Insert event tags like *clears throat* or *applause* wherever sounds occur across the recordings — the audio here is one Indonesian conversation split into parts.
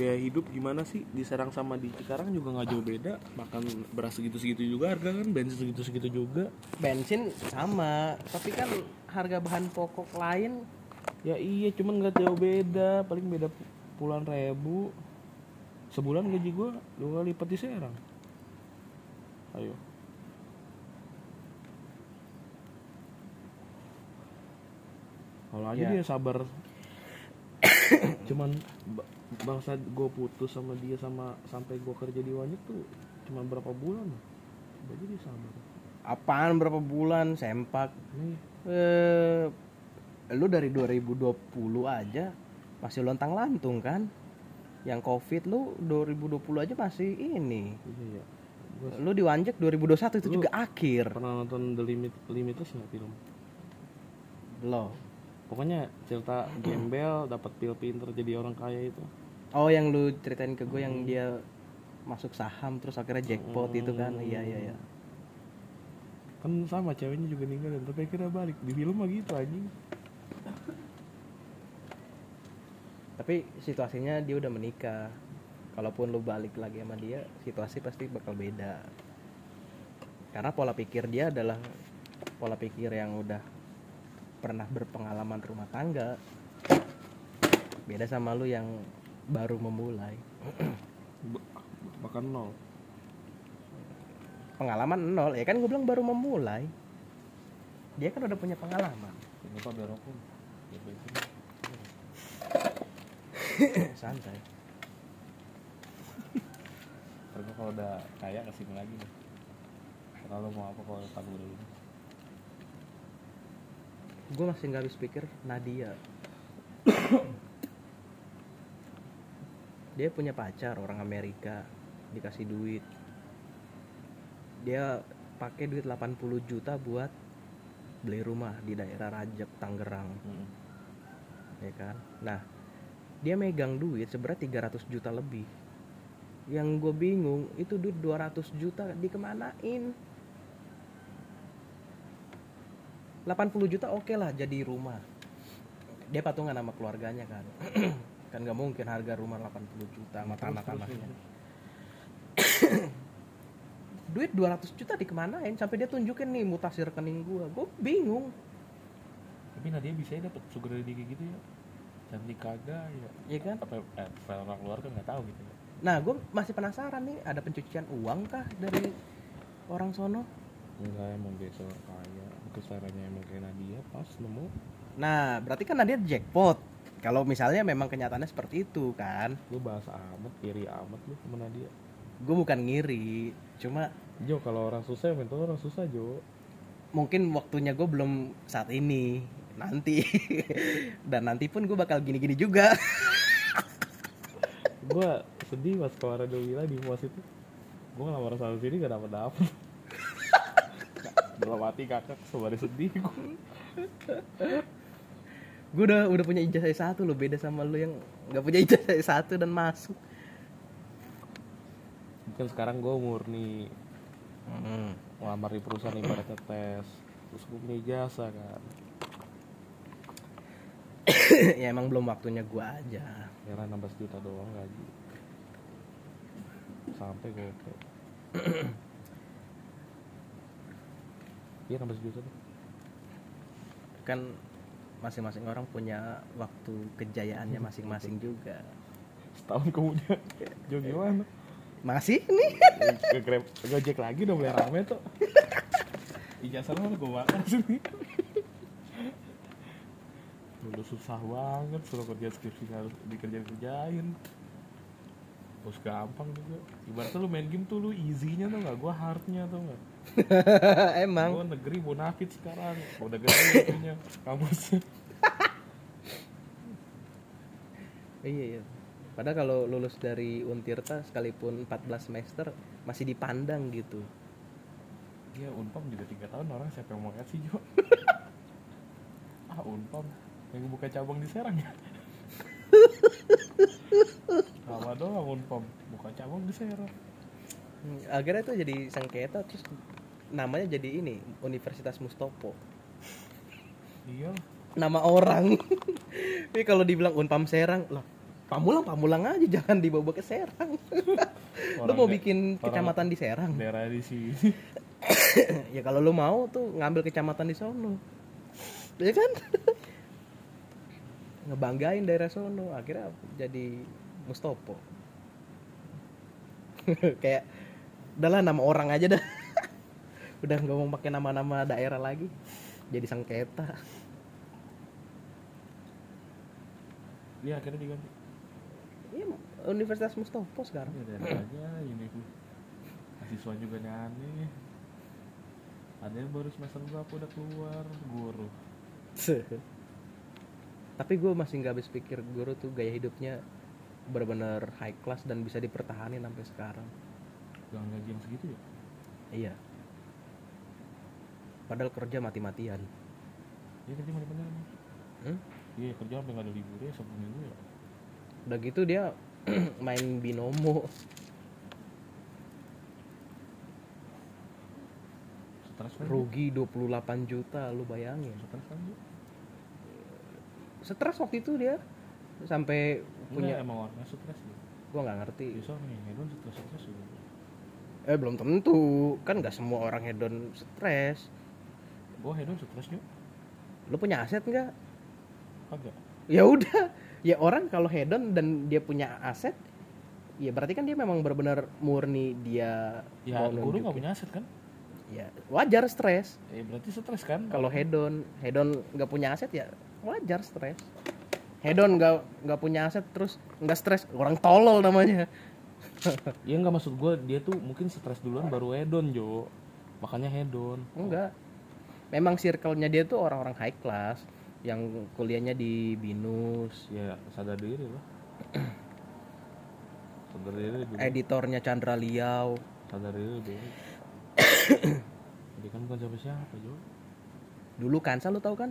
biaya hidup gimana sih? Di Serang sama di Cikarang juga nggak jauh beda. Makan beras segitu-segitu juga harga kan bensin segitu-segitu juga. Bensin sama tapi kan harga bahan pokok lain. Ya iya cuman nggak jauh beda. Paling beda pu- puluhan ribu. Sebulan gaji gua dua kali lipat di Serang ayo. Kalau aja Ya. dia sabar. *coughs* Cuman bangsa gue putus sama dia sama sampai gue kerja di Wanyuk tuh cuman berapa bulan. Coba aja dia sabar. Apaan berapa bulan? Sempak. Nih. Eh lu dari 2020 aja masih lontang lantung kan? Yang covid lu 2020 aja masih ini. Iya ya gue lu diwanjek 2021 itu Lu- juga akhir. pernah nonton The Limit Limitless nggak film? Lo pokoknya cerita gembel dapat pil pinter jadi orang kaya itu oh yang lu ceritain ke gue yang dia masuk saham terus akhirnya jackpot itu kan. Hmm. iya iya iya. Kan sama ceweknya juga ninggalin tapi akhirnya balik. Di film mah gitu anjing. Tapi situasinya dia udah menikah. Kalaupun lu balik lagi sama dia situasi pasti bakal beda. Karena pola pikir dia adalah pola pikir yang udah pernah berpengalaman rumah tangga. Beda sama lu yang baru memulai. Bahkan nol. Pengalaman nol ya kan gue bilang baru memulai. Dia kan udah punya pengalaman. Rokok Biar bensin. santai. Gua kalau udah kaya ke sini lagi nih. Kalau mau apa kalau tahu dulu. Gue masih nggak habis pikir Nadia dia punya pacar orang Amerika dikasih duit. Dia pakai duit 80 juta buat beli rumah di daerah Rajak Tangerang. Hmm. ya kan? Nah dia megang duit sebenarnya 300 juta lebih. Yang gue bingung itu duit 200 juta dikemanain? 80 juta oke lah jadi rumah. Dia patungan sama keluarganya kan *clears throat* kan nggak mungkin harga rumah 80 juta sama tanah tanahnya *coughs* duit 200 juta dikemanain? Sampai dia tunjukin nih mutasi rekening gua. Gue bingung. Tapi Nadia bisa ya dapet sugar daddy kayak gitu ya? Cantik kagak ya. Ya kan? Apa eh, orang luar kan nggak tahu gitu ya? Nah gue masih penasaran nih ada pencucian uang kah dari orang sono? Enggak emang biasa orang kaya. Kesarannya emang kayak Nadia pas nemu. Nah berarti kan dia jackpot kalau misalnya memang kenyataannya seperti itu kan? Lu bahas amat iri amat lu sama Nadia. Gue bukan ngiri cuma Jo kalau orang susah ya mental orang susah Jo. mungkin waktunya gue belum saat ini nanti. *laughs* Dan nanti pun gue bakal gini-gini juga. *laughs* Gua sedih pas keluar ada Wila di pos itu. Gua ngelamar sana sini gak dapet dapet. *laughs* Dalam hati kakak sebari sedih gua gue udah udah punya ijazah satu lo beda sama lo yang nggak punya ijazah satu dan masuk. Kan sekarang gua murni Hmm. ngelamar di perusahaan ibaratnya tes terus gua punya ijazah kan. *coughs* Ya emang belum waktunya gue aja. Ya 16 juta doang gaji. Sampai gope *coughs* iya 16 juta tuh. Kan masing-masing orang punya waktu kejayaannya masing-masing juga. Setahun kemudian. *laughs* Jo gimana? Masih nih. Grab gojek lagi udah mulai rame tuh. *laughs* Ijazah mana gue makan sini. Udah susah banget suruh kerja skripsi harus dikerjain kerjain bos gampang juga. Ibaratnya lu main game tuh lu easy-nya tuh nggak? Gue hardnya tuh nggak *laughs* emang. Gue negeri bonafit sekarang. Udah gede *laughs* itunya kamusnya iya iya. Padahal kalau lulus dari Untirta sekalipun 14 semester masih dipandang gitu. Iya unpam juga tiga tahun orang siapa yang mau kasih Jo? *laughs* Ah unpam yang buka cabang di Serang ya? Sama doang unpam buka cabang di Serang akhirnya tuh jadi sengketa terus namanya jadi ini Universitas Mustopo. Iya. Nama orang. *laughs* Tapi kalau dibilang Unpam Serang loh Pamulang Pamulang aja jangan dibawa ke Serang. *laughs* Lu mau bikin kecamatan di Serang? daerah di *laughs* sini. *coughs* Ya kalau lu mau tuh ngambil kecamatan di sono. Ya kan? Ngebanggain daerah sono akhirnya jadi Mustopo. Kayak udahlah nama orang aja dah. *laughs* Udah nggak mau pakai nama-nama daerah lagi. Jadi sengketa. Iya akhirnya diganti. Iya, Universitas Mustopo sekarang. Ya daerah aja ini bu mahasiswa juga nih aneh. Ada yang baru semester berapa udah keluar? Guru. *laughs* Tapi gue masih nggak habis pikir guru tuh gaya hidupnya benar-benar high class dan bisa dipertahankan sampai sekarang dengan gaji yang segitu ya? Iya. Padahal kerja mati-matian. Iya kerja emang Hmm? iya kerja sampai nggak ada libur ya sabtu minggu ya. Udah gitu dia *clears throat* main binomo. Stres kan? Rugi 28 juta lu bayangin. Stres kan stres waktu itu dia. Sampai punya punya emang orangnya stres ya gua nggak ngerti. Bisa nih hedon stres stres eh belum tentu. Kan nggak semua orang hedon stres. Gua hedon stres juga lu punya aset nggak? Kagak. Ya udah. Ya orang kalau hedon dan dia punya aset ya berarti kan dia memang benar-benar murni dia ya mau guru nggak punya aset kan? Ya wajar stres. Eh berarti stres kan? Kalau hedon hedon nggak punya aset ya wajar stres. Hedon nggak nggak punya aset terus nggak stres. Orang tolol namanya Iya nggak maksud gue dia tuh mungkin stres duluan baru hedon Jo. Makanya hedon. Enggak. Memang circle-nya dia tuh orang-orang high class yang kuliahnya di binus. Ya sadar diri lah. Sadar diri baik. editornya Chandra Liao sadar diri baik. dia kan bukan siapa siapa Jo. Dulu Kansa lu tahu kan?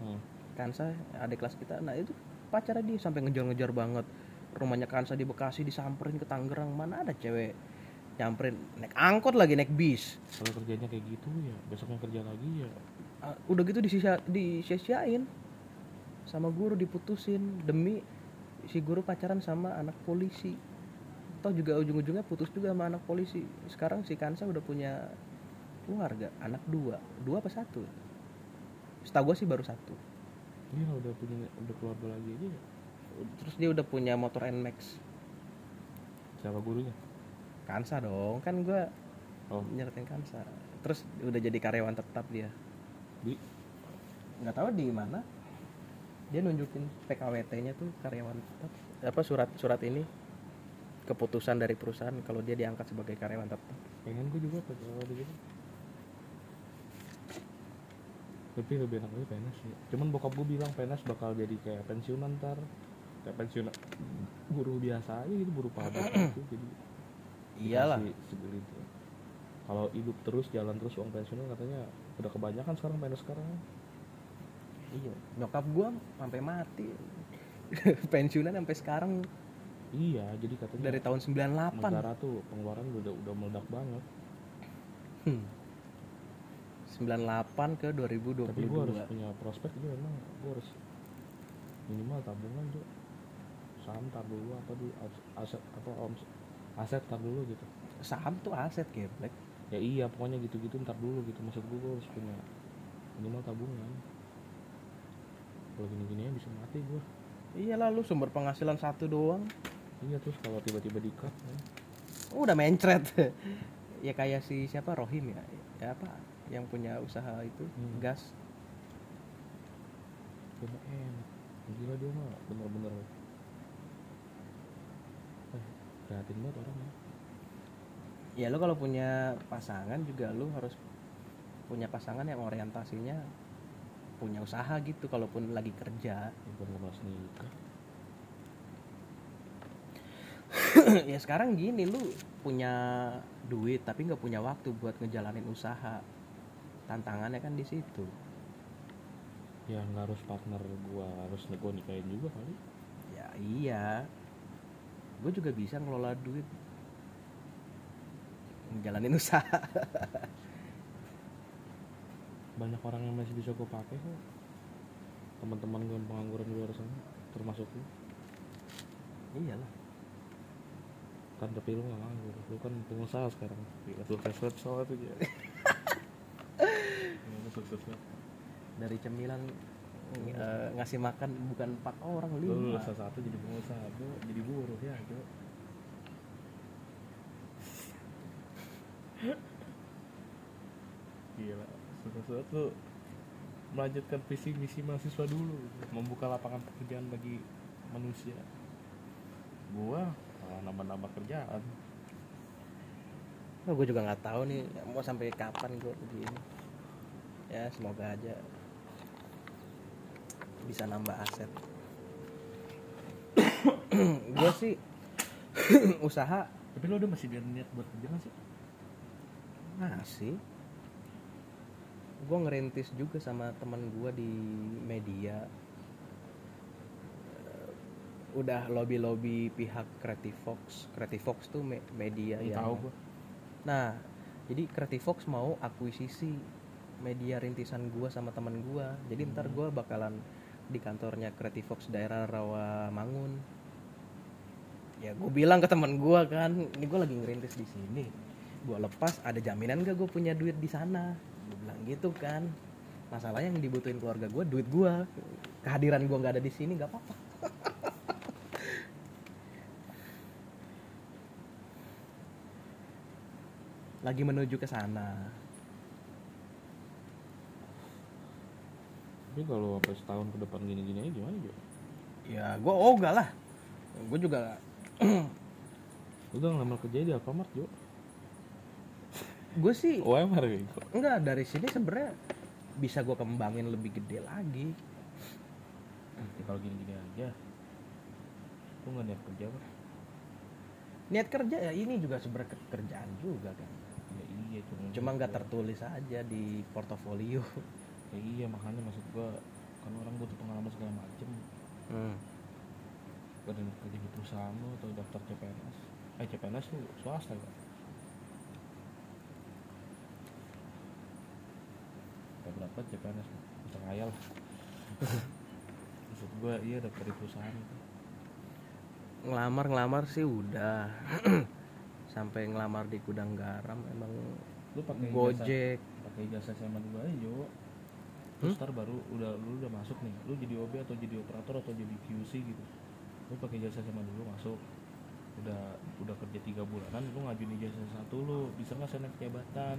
Hmm. Kansa adik kelas kita. Nah itu pacarnya dia sampai ngejar-ngejar banget rumahnya Kansa di Bekasi disamperin ke Tangerang. Mana ada cewek nyamperin? Naik angkot lagi naik bis. Kalau kerjanya kayak gitu ya besoknya kerja lagi ya. Ah, udah gitu disisa disia-siain. Sama guru diputusin demi si guru pacaran sama anak polisi. Toh juga ujung-ujungnya putus juga sama anak polisi. Sekarang si Kansa udah punya keluarga anak dua. Dua apa satu? Setahu gue sih baru satu. Iya udah punya udah keluarga lagi aja ya. Terus dia udah punya motor Nmax siapa gurunya? Kansa dong kan gue oh. nyertain Kansa. Terus udah jadi karyawan tetap dia. Di? Nggak tahu di mana. Dia nunjukin PKWT-nya tuh karyawan tetap. Apa surat surat ini? Keputusan dari perusahaan kalau dia diangkat sebagai karyawan tetap. Pengen gue juga apa kalau gitu. Tapi lebih enak lagi PNS sih. Cuman bokap gue bilang PNS bakal jadi kayak pensiunan ntar kayak pensiun guru biasa aja gitu guru pabrik *clears throat* gitu jadi iyalah. segelintir. kalau hidup terus jalan terus uang pensiunan katanya udah kebanyakan sekarang PNS sekarang. Iya nyokap gua sampai mati. *laughs* Pensiunan sampai sekarang. Iya jadi katanya dari tahun 98 negara tuh pengeluaran udah udah meledak banget. Hmm. 98 ke 2022 tapi gue harus punya prospek juga emang gue harus minimal tabungan tuh saham tar dulu apa as- aset apa om aset tar dulu gitu. Saham tuh aset geblek. Ya iya pokoknya gitu gitu ntar dulu gitu. Maksud gue harus punya minimal tabungan. Kalau gini gini bisa mati gue iyalah lu sumber penghasilan satu doang. Iya terus kalau tiba-tiba di cut kan, udah mencret. *laughs* Ya kayak si siapa Rohim ya? Ya apa? Yang punya usaha itu Hmm. gas. Cuma enak gila dia mah bener-bener prihatin banget orang ya. Ya lu kalau punya pasangan juga lu harus punya pasangan yang orientasinya punya usaha gitu kalaupun lagi kerja. Bukan ngebahas nikah *coughs* ya sekarang gini lu punya duit tapi nggak punya waktu buat ngejalanin usaha. Tantangannya kan di situ. Ya nggak harus partner gua harus nego nikahin juga kali. Ya iya gue juga bisa ngelola duit. Ngejalanin *laughs* usaha. Banyak orang yang masih bisa gue pakai kok. Teman-teman gue yang pengangguran di luar sana termasuk lu. Iyalah. Kan tapi lu nggak nganggur. Lu kan pengusaha sekarang. Gila, sukses banget soalnya tuh ya dari cemilan eh, ngasih makan bukan empat orang lu lima. lulus satu jadi pengusaha gua jadi buruh ya gua gila banget lu melanjutkan visi misi mahasiswa dulu membuka lapangan pekerjaan bagi manusia. Gua nambah-nambah kerjaan. Nah, gue juga nggak tahu nih mau sampai kapan gue begini. Ya semoga aja bisa nambah aset. *coughs* gue sih *coughs* usaha tapi lu udah masih ada niat buat kerja nggak sih masih. Gue ngerintis juga sama teman gue di media. Eh, Udah lobby-lobby pihak Creative Fox. Creative Fox tuh me- media yang tahu Nah, jadi Creative Fox mau akuisisi media rintisan gua sama teman gua. Jadi ntar gua bakalan di kantornya Creative Fox daerah Rawamangun. Ya, gue bilang ke teman gua kan, ini gua lagi ngerintis di sini. Gua lepas, ada jaminan gak gue punya duit di sana? Gue bilang gitu kan. Masalahnya yang dibutuhin keluarga gua duit gua. Kehadiran gua nggak ada di sini nggak apa-apa. *laughs* Lagi menuju ke sana. Tapi kalau sampai setahun ke depan gini-gini aja gimana Jo? Ya, gue ogah lah. Gue juga udah ngelamar kerja di Alfamart Jo gue sih OMR gitu enggak dari sini sebenarnya bisa gue kembangin lebih gede lagi. ya, kalau gini-gini aja lu nggak niat kerja apa Niat kerja ya ini juga sebenarnya ke- kerjaan juga kan. ya iya cuma Cuma nggak tertulis aja di portofolio. Ya iya makanya maksud gua kan orang butuh pengalaman segala macem Hmm. pada kerja di perusahaan lu atau daftar CPNS eh CPNS tuh swasta ya Kayak berapa CPNS bisa lah *laughs* maksud gua iya daftar di perusahaan itu Ngelamar ngelamar sih udah. *clears throat* Sampai ngelamar di gudang garam emang lu pakai Gojek. pakai jasa SMA dulu aja Jo terus ntar baru udah lu udah masuk nih. Lu jadi OB atau jadi operator atau jadi QC gitu. Lu pakai jasa SMA dulu masuk. Udah udah kerja tiga bulanan lu ngajuin ijazah satu lu bisa nggak naik jabatan?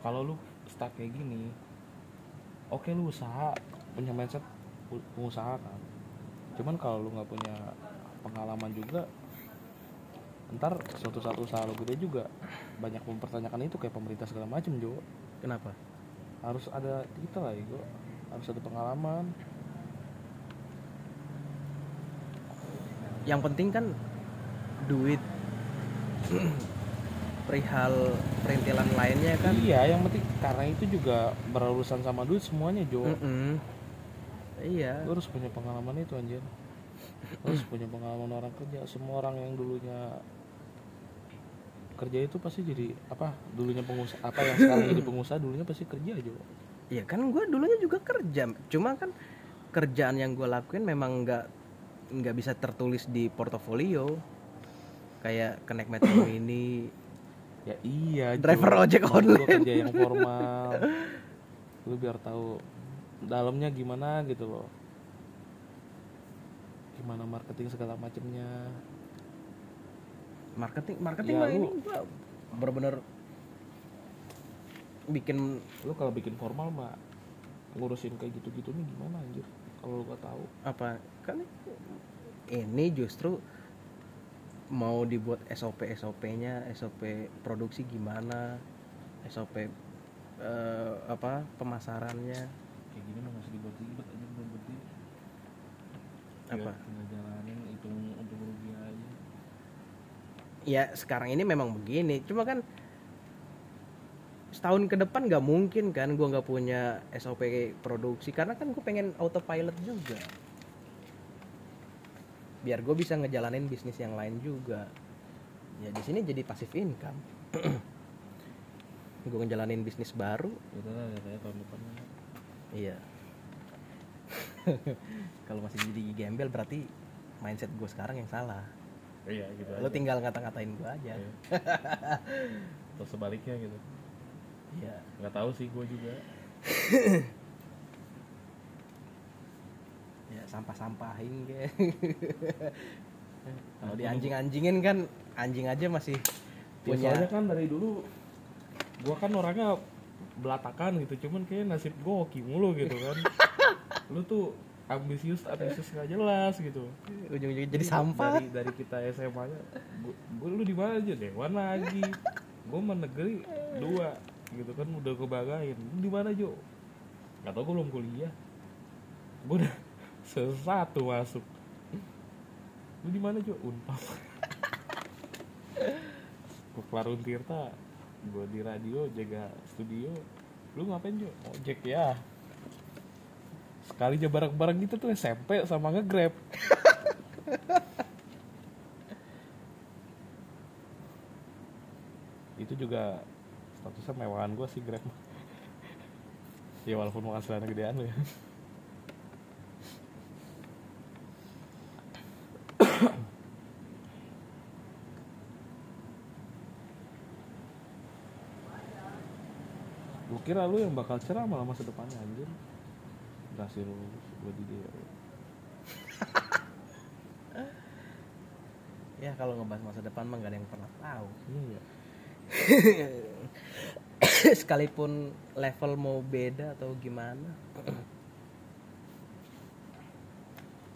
Kalau lu stuck kayak gini oke lu usaha punya mindset pengusaha kan. Cuman kalau lu nggak punya pengalaman juga ntar suatu saat usaha lu gede juga banyak mempertanyakan itu kayak pemerintah segala macem Jo. Kenapa? Harus ada kita lah Ego harus ada pengalaman Yang penting kan duit perihal perintilan lainnya kan. iya yang penting karena itu juga berurusan sama duit semuanya Jo Mm-mm. Iya. lu harus punya pengalaman itu anjir Lu harus punya pengalaman orang kerja semua orang yang dulunya kerja itu pasti jadi apa dulunya pengusaha apa yang sekarang jadi pengusaha dulunya pasti kerja Jo Iya kan gue dulunya juga kerja, cuma kan kerjaan yang gue lakuin memang nggak nggak bisa tertulis di portofolio. Kayak connect metro *coughs* ini, ya iya driver ojek online. kerja yang formal. *laughs* Lu biar tahu dalamnya gimana gitu loh. Gimana marketing segala macemnya Marketing, marketing Ya, mah ini gue bener-bener bikin lu kalau bikin formal mah ngurusin kayak gitu-gitu nih gimana anjir kalau lu gak tahu apa kan ini justru mau dibuat SOP SOP-nya SOP produksi gimana SOP eh, apa pemasarannya kayak gini mah usah dibuat ribet aja diri. Apa? Biar tinggal jalanin hitung untung rugi aja ya sekarang ini memang begini. Cuma kan setahun ke depan nggak mungkin kan gua nggak punya SOP produksi karena kan gue pengen autopilot juga. Biar gue bisa ngejalanin bisnis yang lain juga. Ya di sini jadi pasif income. *clears throat* Gue ngejalanin bisnis baru. Udah lah aja tahun depan. Iya. *laughs* Kalau masih jadi gembel berarti mindset gue sekarang yang salah iya gitu lo aja. tinggal ngata-ngatain gue aja. Iya. *laughs* atau sebaliknya gitu. Iya. nggak tahu sih gue juga. *laughs* Ya sampah-sampahin kayak *laughs* kalau di anjing-anjingin kan anjing aja masih Ya, punya soalnya kan dari dulu gua kan orangnya belatakan gitu. Cuman kayak nasib gua hoki mulu gitu kan. Lu tuh ambisius ambisius nggak jelas gitu. Ujung-ujungnya jadi sampah. dari dari kita SMA nya gua lu di mana aja? Dewan lagi. Gua mah negeri dua gitu kan udah kebagain lu di mana Jo? Nggak tau gua belum kuliah. Gua udah *laughs* sesatu masuk. Lu di mana Jo? Unpam *laughs* ke Klarun Tirta gue di radio jaga studio. Lu ngapain Jo? Ojek ya sekali aja bareng-bareng gitu tuh SMP sama nge-grab. *laughs* Itu juga statusnya mewahan gue sih grab. Ya walaupun penghasilannya gedean lu ya. Gue kira lu yang bakal cerah malah masa depannya anjir berhasil gue di dia. *laughs* Ya kalau ngebahas masa depan mah gak ada yang pernah tahu. Iya. *coughs* Sekalipun level mau beda atau gimana.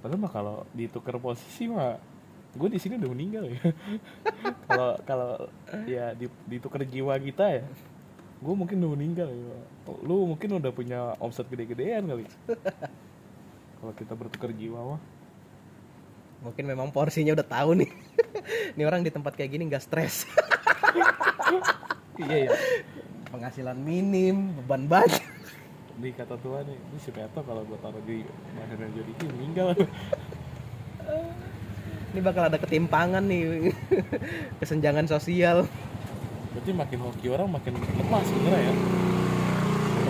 Padahal mah kalau ditukar posisi mah gue di sini udah meninggal ya. *laughs* Kalau kalau ya di- ditukar jiwa kita ya, gue mungkin udah meninggal ya. Lu mungkin udah punya omset gede-gedean kali. *laughs* Kalau kita bertukar jiwa mah, mungkin memang porsinya udah tahu nih *laughs* ini orang di tempat kayak gini nggak stres iya ya. penghasilan minim beban banyak Di kata Tuhan nih, ini si Peto kalau gue taruh di mana jadi ini meninggal. ini bakal ada ketimpangan nih *laughs* kesenjangan sosial Berarti makin hoki orang makin lemah sebenarnya ya.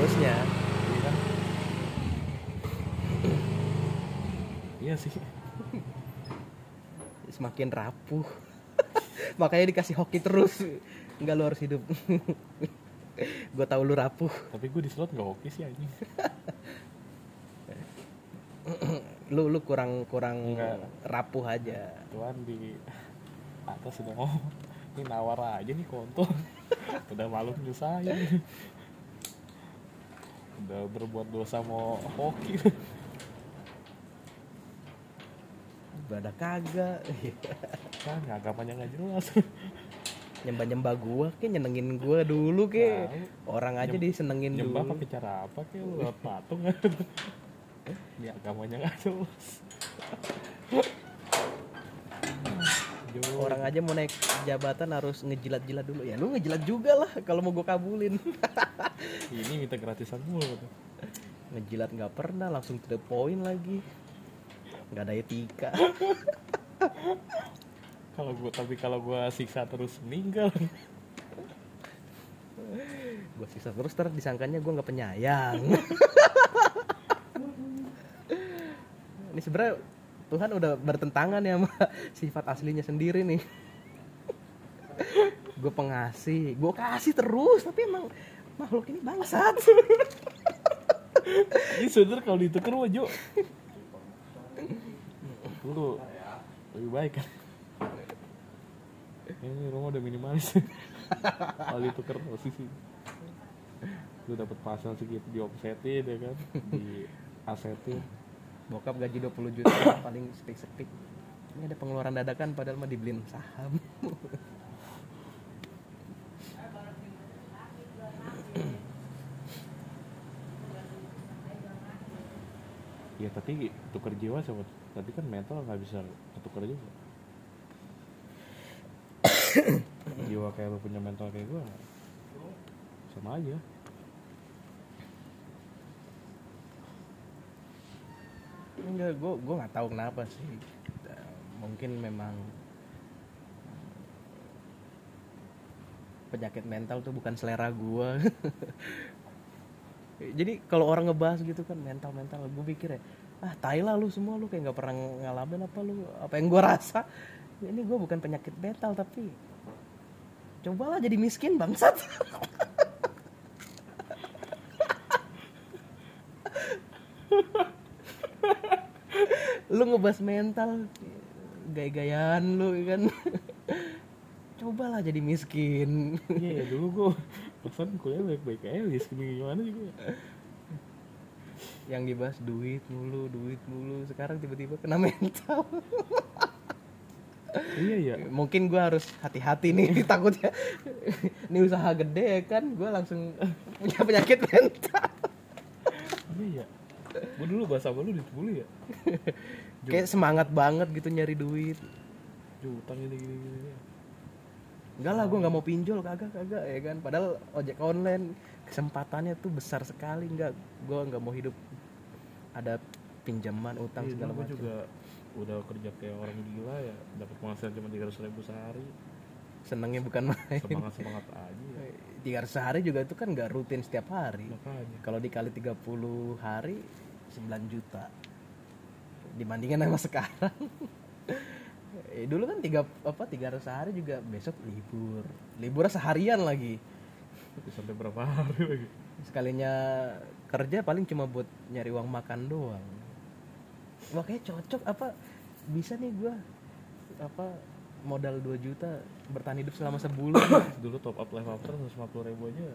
harusnya Iya kan? Iya sih. *laughs* semakin rapuh *laughs* makanya dikasih hoki terus nggak lu harus hidup *laughs* gue tahu lu rapuh Tapi gue di slot gak oke sih anjing. lu lu kurang kurang Enggak. rapuh aja Tuhan di atas ngomong ini nawar aja nih kontol. *laughs* Udah malu nyusahin udah berbuat dosa mau hoki. Ibadah kagak. *laughs* Kan agamanya nggak jelas. Nyembah nyembah gua ke nyenengin gua dulu ke. Tahu. orang aja Nyem- disenengin nyembah dulu. pakai cara apa lu lewat patung. *laughs* Ini agamanya nggak jelas Jo, orang aja mau naik jabatan harus ngejilat-jilat dulu. Ya lu ngejilat juga lah kalau mau gua kabulin. *laughs* Ini minta gratisan mulu ngejilat nggak pernah langsung to the point lagi. Nggak ada etika. *laughs* Kalau gua tapi kalau gua siksa terus meninggal. *laughs* Gue sisa terus ter disangkanya gue nggak penyayang. Ini sebenarnya Tuhan udah bertentangan ya sama *laughs* sifat aslinya sendiri nih. *laughs* Gue pengasih gue kasih terus tapi emang makhluk ini bangsat. *laughs* Ini sebenernya kalau ditukar mah Jo. Lu lebih baik kan? Ini rumah udah minimalis. Kalau ditukar posisi lu dapat pasal segitu diomsetin ya kan? Di asetin bokap gaji 20 juta *coughs* paling sepik-sepik. Ini ada pengeluaran dadakan padahal mah dibeliin saham. Ya tapi tukar jiwa sama tapi kan mental nggak bisa ketukar juga. *coughs* Jiwa kayak lu punya mental kayak gua sama aja enggak gue gue nggak tahu kenapa sih. Mungkin memang penyakit mental tuh bukan selera gue *laughs* jadi kalau orang ngebahas gitu kan mental mental gue pikir ya ah tai lah lu semua lu kayak nggak pernah ngalamin apa lu apa yang gua rasa. Ini gua bukan penyakit mental tapi cobalah jadi miskin bangsat *laughs* lu ngebahas mental gaya-gayaan lu kan? *laughs* Cobalah jadi miskin. Iya ya dulu gue pesan kuliah baik-baik aja Lis gimana juga? Yang dibahas duit mulu duit mulu. Sekarang tiba-tiba kena mental. *laughs* Iya ya mungkin gua harus hati-hati nih takutnya. Ini usaha gede ya kan? Gua langsung punya penyakit mental. Iya. ya gue dulu bahasa apa lu dulu ya? *laughs* Kayak semangat banget gitu nyari duit. Ju, utang gini gini gini. Enggak lah gua nggak mau pinjol kagak kagak ya kan? Padahal ojek online kesempatannya tuh besar sekali. Enggak gua nggak mau hidup ada pinjaman utang Iya, segala macam. juga udah kerja kayak orang gila ya. Dapat penghasilan cuma tiga ribu sehari. Senengnya bukan main. Semangat semangat aja. Ya. tiga ratus sehari juga itu kan nggak rutin setiap hari. Kalau dikali 30 hari 9 juta. Dibandingkan sama sekarang. Eh, dulu kan tiga apa tiga ratus sehari juga besok libur. Libur seharian lagi. Sampai berapa hari lagi? Sekalinya kerja paling cuma buat nyari uang makan doang. Wah kayak cocok apa bisa nih gua apa modal 2 juta bertahan hidup selama sebulan. Dulu top up after 150 ribu aja.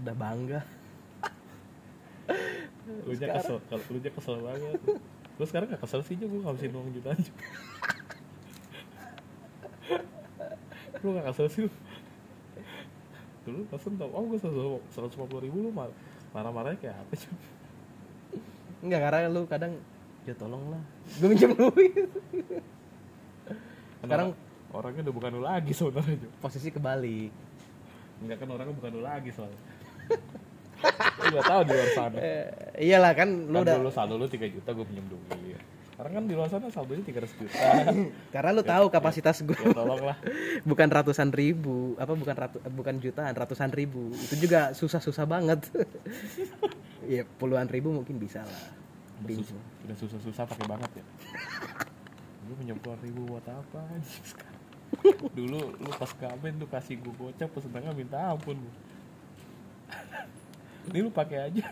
Udah bangga lu nya kesel kalau lu nya kesel banget. Lu sekarang gak kesel sih juga gue ngabisin uang jutaan juga. Lu gak kesel sih lu dulu pesen top oh gue seratus lima puluh ribu lu mar marah marahnya kayak apa sih Enggak karena lu kadang ya tolong lah. Gue minjem duit Sekarang- orangnya udah bukan lu lagi sebenarnya posisi kebalik. Enggak kan orangnya bukan lu lagi soalnya. lu gak tahu di luar sana. Eh, iyalah kan lu kan udah dulu saldo lu 3 juta gue pinjam duit sekarang kan di luar sana saldonya 300 juta. *laughs* Karena lu tahu kapasitas gue ya tolong lah *laughs* bukan ratusan ribu apa bukan ratu bukan jutaan ratusan ribu. Itu juga susah susah banget. *laughs* Ya puluhan ribu mungkin bisa lah. Udah Pinjam. susah udah susah susah pakai banget ya. Gue pinjam puluhan ribu buat apa? Dulu lu pas kamen tuh kasih gue gocap pesenannya minta ampun. lu. Ini lu pakai aja.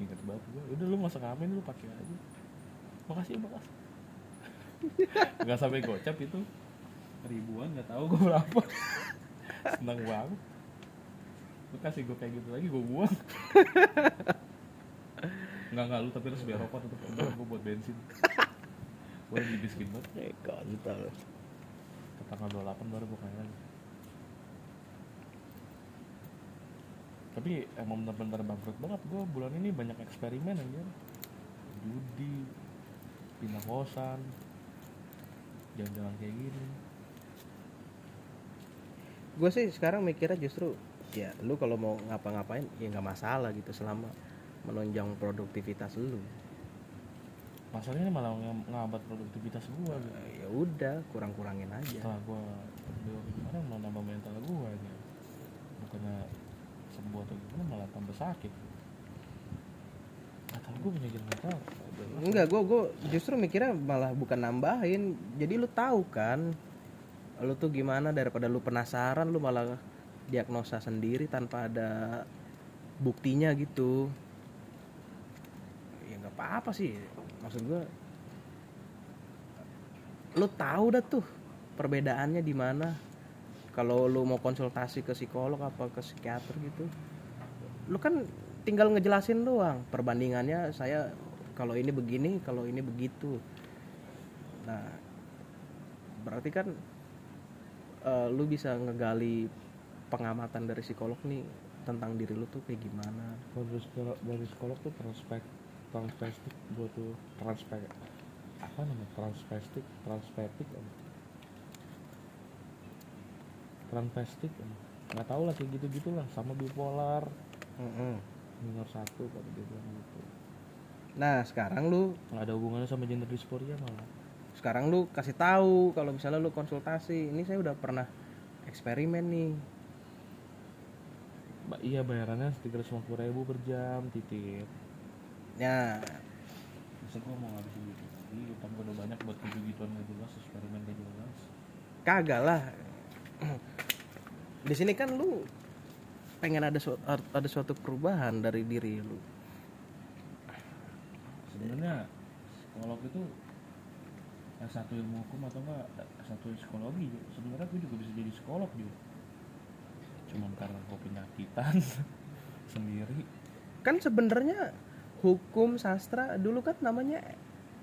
Ingat banget gue udah lu masa ngamen lu pakai aja. Makasih makasih. Nggak sampai gocap itu. Ribuan nggak tahu gue berapa. Senang banget. Lu kasih gue kayak gitu lagi gue buang. Nggak nggak lu tapi harus biar rokok tetep enggak gue buat bensin. Gue lagi miskin banget eh kontol ke tanggal 28 baru gue kaya. lagi tapi emang bener-bener bangkrut banget. Gue bulan ini banyak eksperimen aja judi pindah kosan jalan-jalan kayak gini. Gue sih sekarang mikirnya justru ya lu kalau mau ngapa-ngapain ya nggak masalah gitu selama menunjang produktivitas lu. Masalahnya malah ng- ngambat produktivitas gue gitu. Eh, ya udah kurang-kurangin aja. Setelah gue berdua gimana mau nambah mental gue aja bukannya sembuh atau gimana malah tambah sakit atau gue punya jalan mental Enggak, gue gue justru mikirnya malah bukan nambahin. Jadi lu tahu kan, lu tuh gimana daripada lu penasaran, lu malah diagnosa sendiri tanpa ada buktinya gitu. Ya nggak apa-apa sih, maksud gue. Lu tahu dah tuh perbedaannya di mana. Kalau lu mau konsultasi ke psikolog apa ke psikiater gitu, lu kan tinggal ngejelasin doang. Perbandingannya saya kalau ini begini kalau ini begitu. Nah berarti kan eh, lu bisa ngegali pengamatan dari psikolog nih tentang diri lu tuh kayak gimana. Kalau dari psikolog, dari psikolog tuh transpek transpestik gue tuh transpek apa namanya transpestik transpestik apa? transpestik apa? nggak tahu lah kayak gitu gitulah sama bipolar. Minor satu kalau dia bilang gitu. Nah sekarang lu nggak ada hubungannya sama gender dysphoria malah. Sekarang lu kasih tahu kalau misalnya lu konsultasi. Ini saya udah pernah eksperimen nih. Ba- iya bayarannya tiga ratus ribu per jam titit ya. Masa gue mau ngabisin gitu Iya utang gue udah banyak buat tujuh gituan gak jelas Eksperimen gak jelas. Kagak lah di sini kan lu pengen ada su- ada suatu perubahan dari diri lu. Sebenarnya psikolog itu S1 ilmu hukum atau enggak S1 psikologi sebenarnya gue juga bisa jadi psikolog juga. Cuman karena gue penyakitan *laughs* sendiri. Kan sebenarnya hukum sastra dulu kan namanya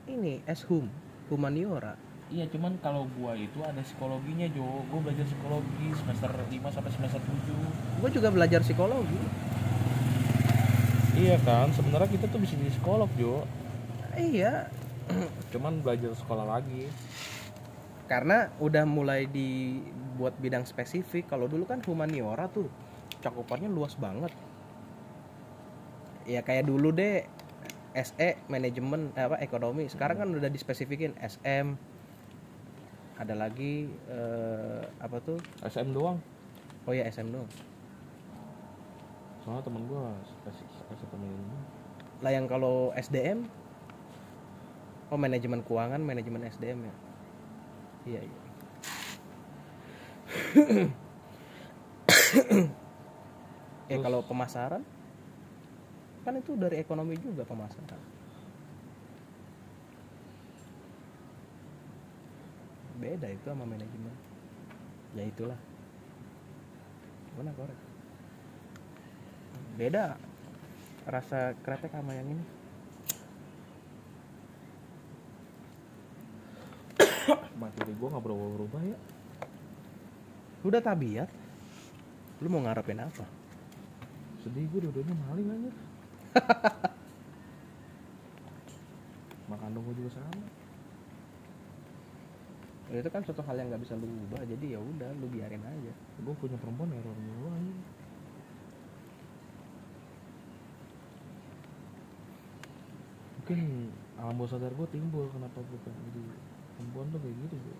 ini eshum humaniora iya cuman kalau gua itu ada psikologinya Jo. Gue belajar psikologi semester 5 sampai semester 7 gue juga belajar psikologi. Iya kan sebenarnya kita tuh bisa jadi psikolog Jo. Iya. Cuman belajar sekolah lagi. Karena udah mulai dibuat bidang spesifik. Kalau dulu kan humaniora tuh cakupannya luas banget. Ya kayak dulu deh SE manajemen eh, apa ekonomi. Sekarang kan udah dispesifikin SM ada lagi eh, apa tuh? SM doang. Oh ya SM doang. Soalnya temen gua spesifik S1 manajemen lah yang kalau SDM oh manajemen keuangan manajemen SDM ya? Iya iya. Ya *coughs* Terus? kalau pemasaran? Kan itu dari ekonomi juga pemasaran beda itu sama manajemen. Ya itulah. Gimana korek beda rasa kretek sama yang ini. Materi gua nggak berubah-ubah ya. Lu udah tabiat? Lu mau ngarepin apa? Sedih gue dua-duanya maling aja *laughs* makan dong gue juga sama itu kan suatu hal yang nggak bisa lu ubah jadi ya udah lu biarin aja. Gue punya perempuan error mulu aja mungkin alam bawah sadar gue timbul kenapa gue pengen jadi perempuan tuh kayak gitu gue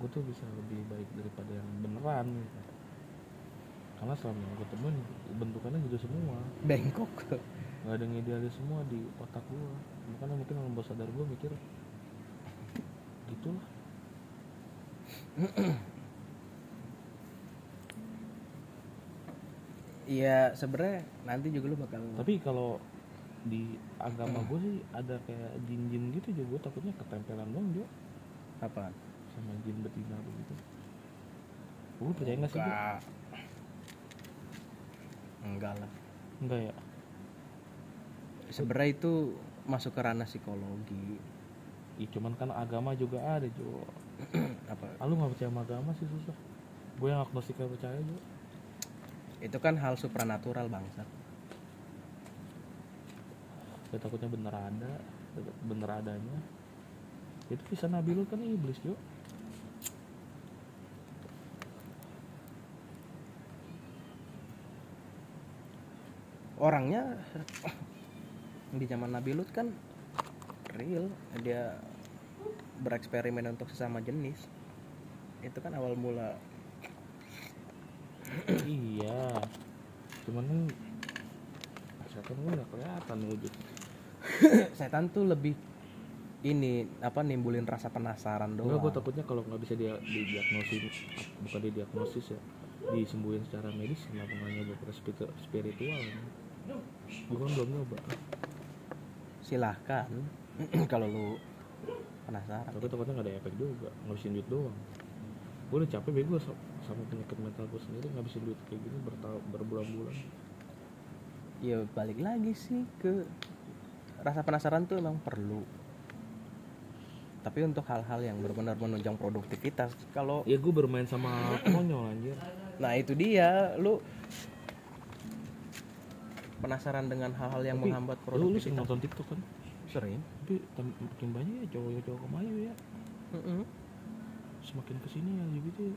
gue tuh bisa lebih baik daripada yang beneran gitu. Karena selama yang gue temuin bentukannya gitu semua. Bengkok. Nggak ada yang idealis semua di otak gue makanya mungkin alam bawah sadar gue mikir gitulah Iya sebenarnya nanti juga lu bakal tapi kalau di agama gue sih ada kayak jin-jin gitu juga gue takutnya ketempelan dong juga apa sama jin betina begitu. Lu percaya nggak sih enggak. Enggak lah. Enggak ya? Sebenarnya itu masuk ke ranah psikologi Ih, cuman kan agama juga ada Jo. *clears throat* Apa? Ah, lu nggak percaya sama agama sih susah. Gue yang agnostik gak percaya Jo. Itu kan hal supranatural bangsa ya takutnya bener ada bener adanya. Itu bisa Nabi Lut kan iblis Jo. Orangnya *clears throat* di zaman Nabi Lut kan real dia bereksperimen untuk sesama jenis. Itu kan awal mula. Iya. Cuman kan setan gue nggak kelihatan wujud. *coughs* Setan tuh lebih ini apa nimbulin rasa penasaran Enggak, gue doang takutnya kalau nggak bisa dia didiagnosis bukan didiagnosis ya disembuhin secara medis kenapa nggak nyoba ke spiritu- spiritual? Gue kan belum nyoba. Silahkan *clears throat* kalau lu penasaran. Tapi takutnya nggak ada efek juga ngabisin duit doang. Gue udah capek bego sa- sama penyakit mental gue sendiri ngabisin duit kayak gini bertahun berbulan-bulan. Ya balik lagi sih ke rasa penasaran tuh emang perlu. Tapi untuk hal-hal yang benar-benar menunjang produktivitas kalau ya gue bermain sama konyol anjir. Nah itu dia. Lu penasaran dengan hal-hal yang Tapi, menghambat lu, lu sering produktivitas. nonton tiktok kan sering tapi makin banyak ya cowok-cowok kemayu ya. Semakin ke sini ya gitu ya.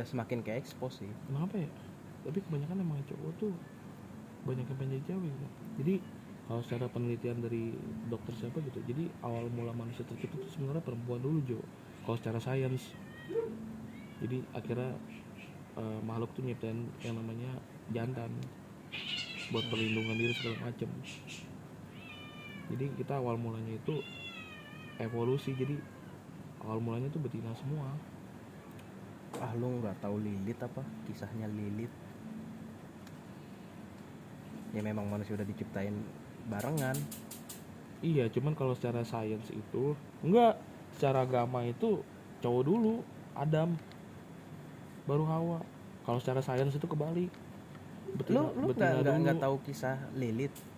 ya semakin ke expose sih. Kenapa ya? Tapi kebanyakan emang cowok tuh banyak yang pengen jadi cewek gitu. jadi kalau secara penelitian dari dokter siapa gitu jadi awal mula manusia tercipta itu sebenarnya perempuan dulu Jo. Kalau secara sains. Jadi akhirnya eh, makhluk tuh nyiptain yang namanya jantan buat perlindungan diri segala macam jadi kita awal mulanya itu evolusi. Jadi awal mulanya itu betina semua. Ah lu nggak tahu Lilith apa? Kisahnya Lilith ya memang manusia udah diciptain barengan. Iya cuman kalau secara sains itu enggak. Secara agama itu cowok dulu Adam baru Hawa. Kalau secara sains itu kebalik. Lu lu nggak nggak tahu kisah Lilith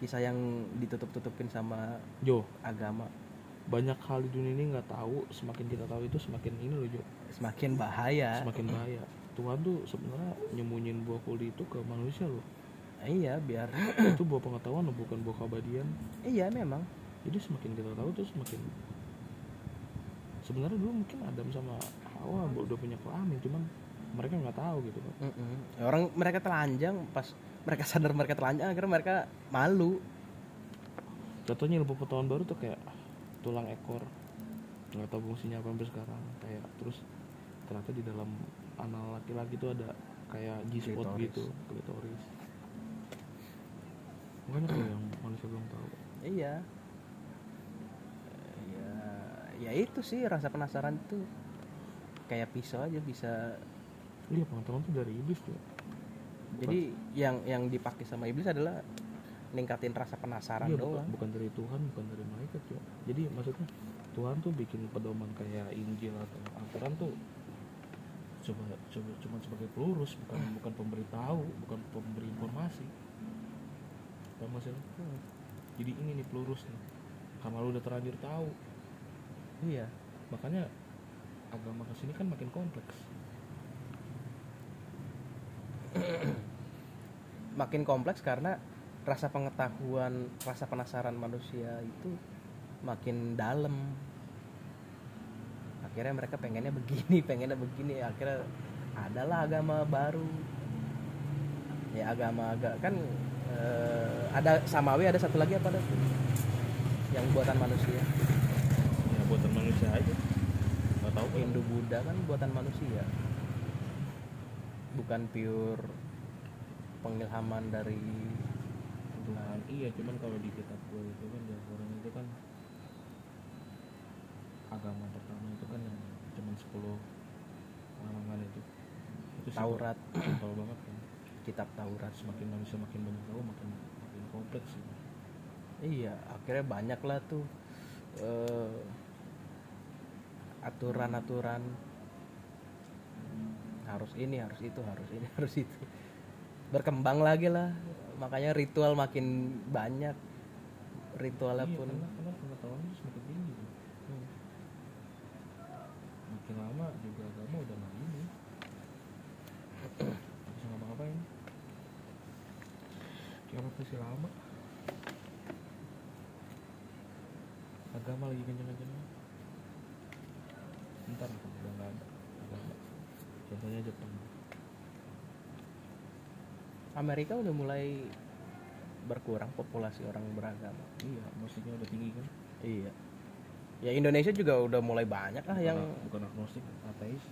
kisah yang ditutup-tutupin sama Jo. agama. Banyak hal di dunia ini nggak tahu semakin kita tahu itu semakin ini loh Jo. Semakin bahaya. Semakin bahaya. Tuhan tuh sebenarnya nyembunyiin buah kuli itu ke manusia loh. Iya biar itu buah pengetahuan loh bukan buah keabadian. Iya memang. Jadi semakin kita tahu tuh semakin sebenarnya dulu mungkin Adam sama Hawa udah punya kelamin cuman mereka nggak tahu gitu kan. Orang mereka telanjang pas mereka sadar mereka telanjang akhirnya mereka malu. Contohnya ilmu pengetahuan baru tuh kayak tulang ekor. Nggak tahu fungsinya apa sampai sekarang. Kayak terus ternyata di dalam anal laki-laki tuh ada kayak G-spot Klitoris. gitu klitoris. Makanya kalau yang manusia belum tahu. Iya. Ya ya itu sih rasa penasaran itu kayak pisau aja bisa iya pengetahuan tuh dari iblis tuh jadi yang yang dipakai sama iblis adalah ningkatin rasa penasaran Iya, bukan, doang bukan dari Tuhan, bukan dari malaikat ya. Jadi maksudnya Tuhan tuh bikin pedoman kayak Injil atau Al-Quran tuh coba coba cuma sebagai pelurus, bukan bukan pemberitahu, bukan pemberi informasi. Paham gak sih lo? Jadi ini nih pelurus nih. Karena lu udah terlanjur tahu, iya makanya agama ke sini kan makin kompleks. *clears throat* makin kompleks karena rasa pengetahuan rasa penasaran manusia itu makin dalam. Akhirnya mereka pengennya begini *laughs* pengennya begini. Akhirnya adalah agama baru. Ya agama agak kan eh, ada samawi ada satu lagi apa ada? Yang buatan manusia. Ya buatan manusia aja. Tahu. Hindu Buddha kan buatan manusia bukan pure pengilhaman dari Tuhan iya cuman kalau di kitab gue itu kan di Al-Quran itu kan agama pertama itu kan yang cuman 10 halaman itu. Itu Taurat. Simpel banget kan. Kitab Taurat. Semakin manusia makin banyak tahu makin makin kompleks sih. Iya, akhirnya banyak lah tuh eh, aturan-aturan harus ini, harus itu, harus ini, *laughs* harus itu. Berkembang lagi lah, makanya ritual makin banyak. Ritualnya iya, pun karena karena pengetahuan itu semakin tinggi. Hmm. makin lama juga agama udah nggak ini bisa ngapa-ngapain kayak masih lama agama lagi kenceng-kencengnya ntar udah nggak ada agama contohnya Jepang. Amerika udah mulai berkurang populasi orang beragama. iya musiknya udah tinggi kan? Iya. Ya Indonesia juga udah mulai banyak lah bukan, yang bukan agnostik ateis.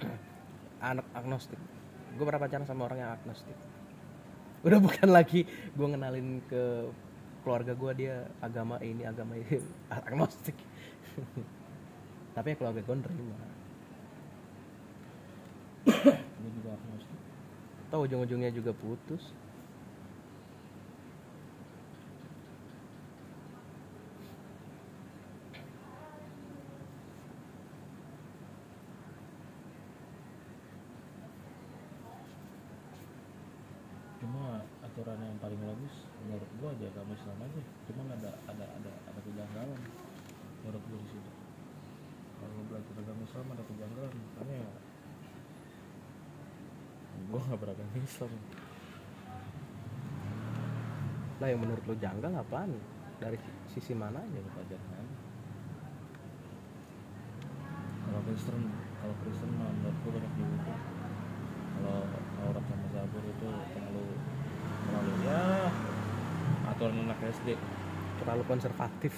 *clears throat* Anak agnostik. Gue pernah pacaran sama orang yang agnostik. Udah bukan lagi gue ngenalin ke keluarga gue dia agama ini agama ini *laughs* agnostik. *laughs* Tapi ya keluarga gue nerima gue juga agnostik tau ujung-ujungnya juga putus. Cuma aturan yang paling logis menurut gua aja agama Islam aja. Cuma ada ada ada ada kejanggalan menurut gua di situ. Kalau belajar agama Islam ada kejanggalan. Makanya gua nggak beragama Islam lah yang menurut lo janggal apaan? Dari sisi mana aja pelajaran aja kalau Kristen kalau Kristen mah menurut gua banyak dihukum kalau Taurat sama Zabur itu terlalu terlalu ya aturan anak SD terlalu konservatif.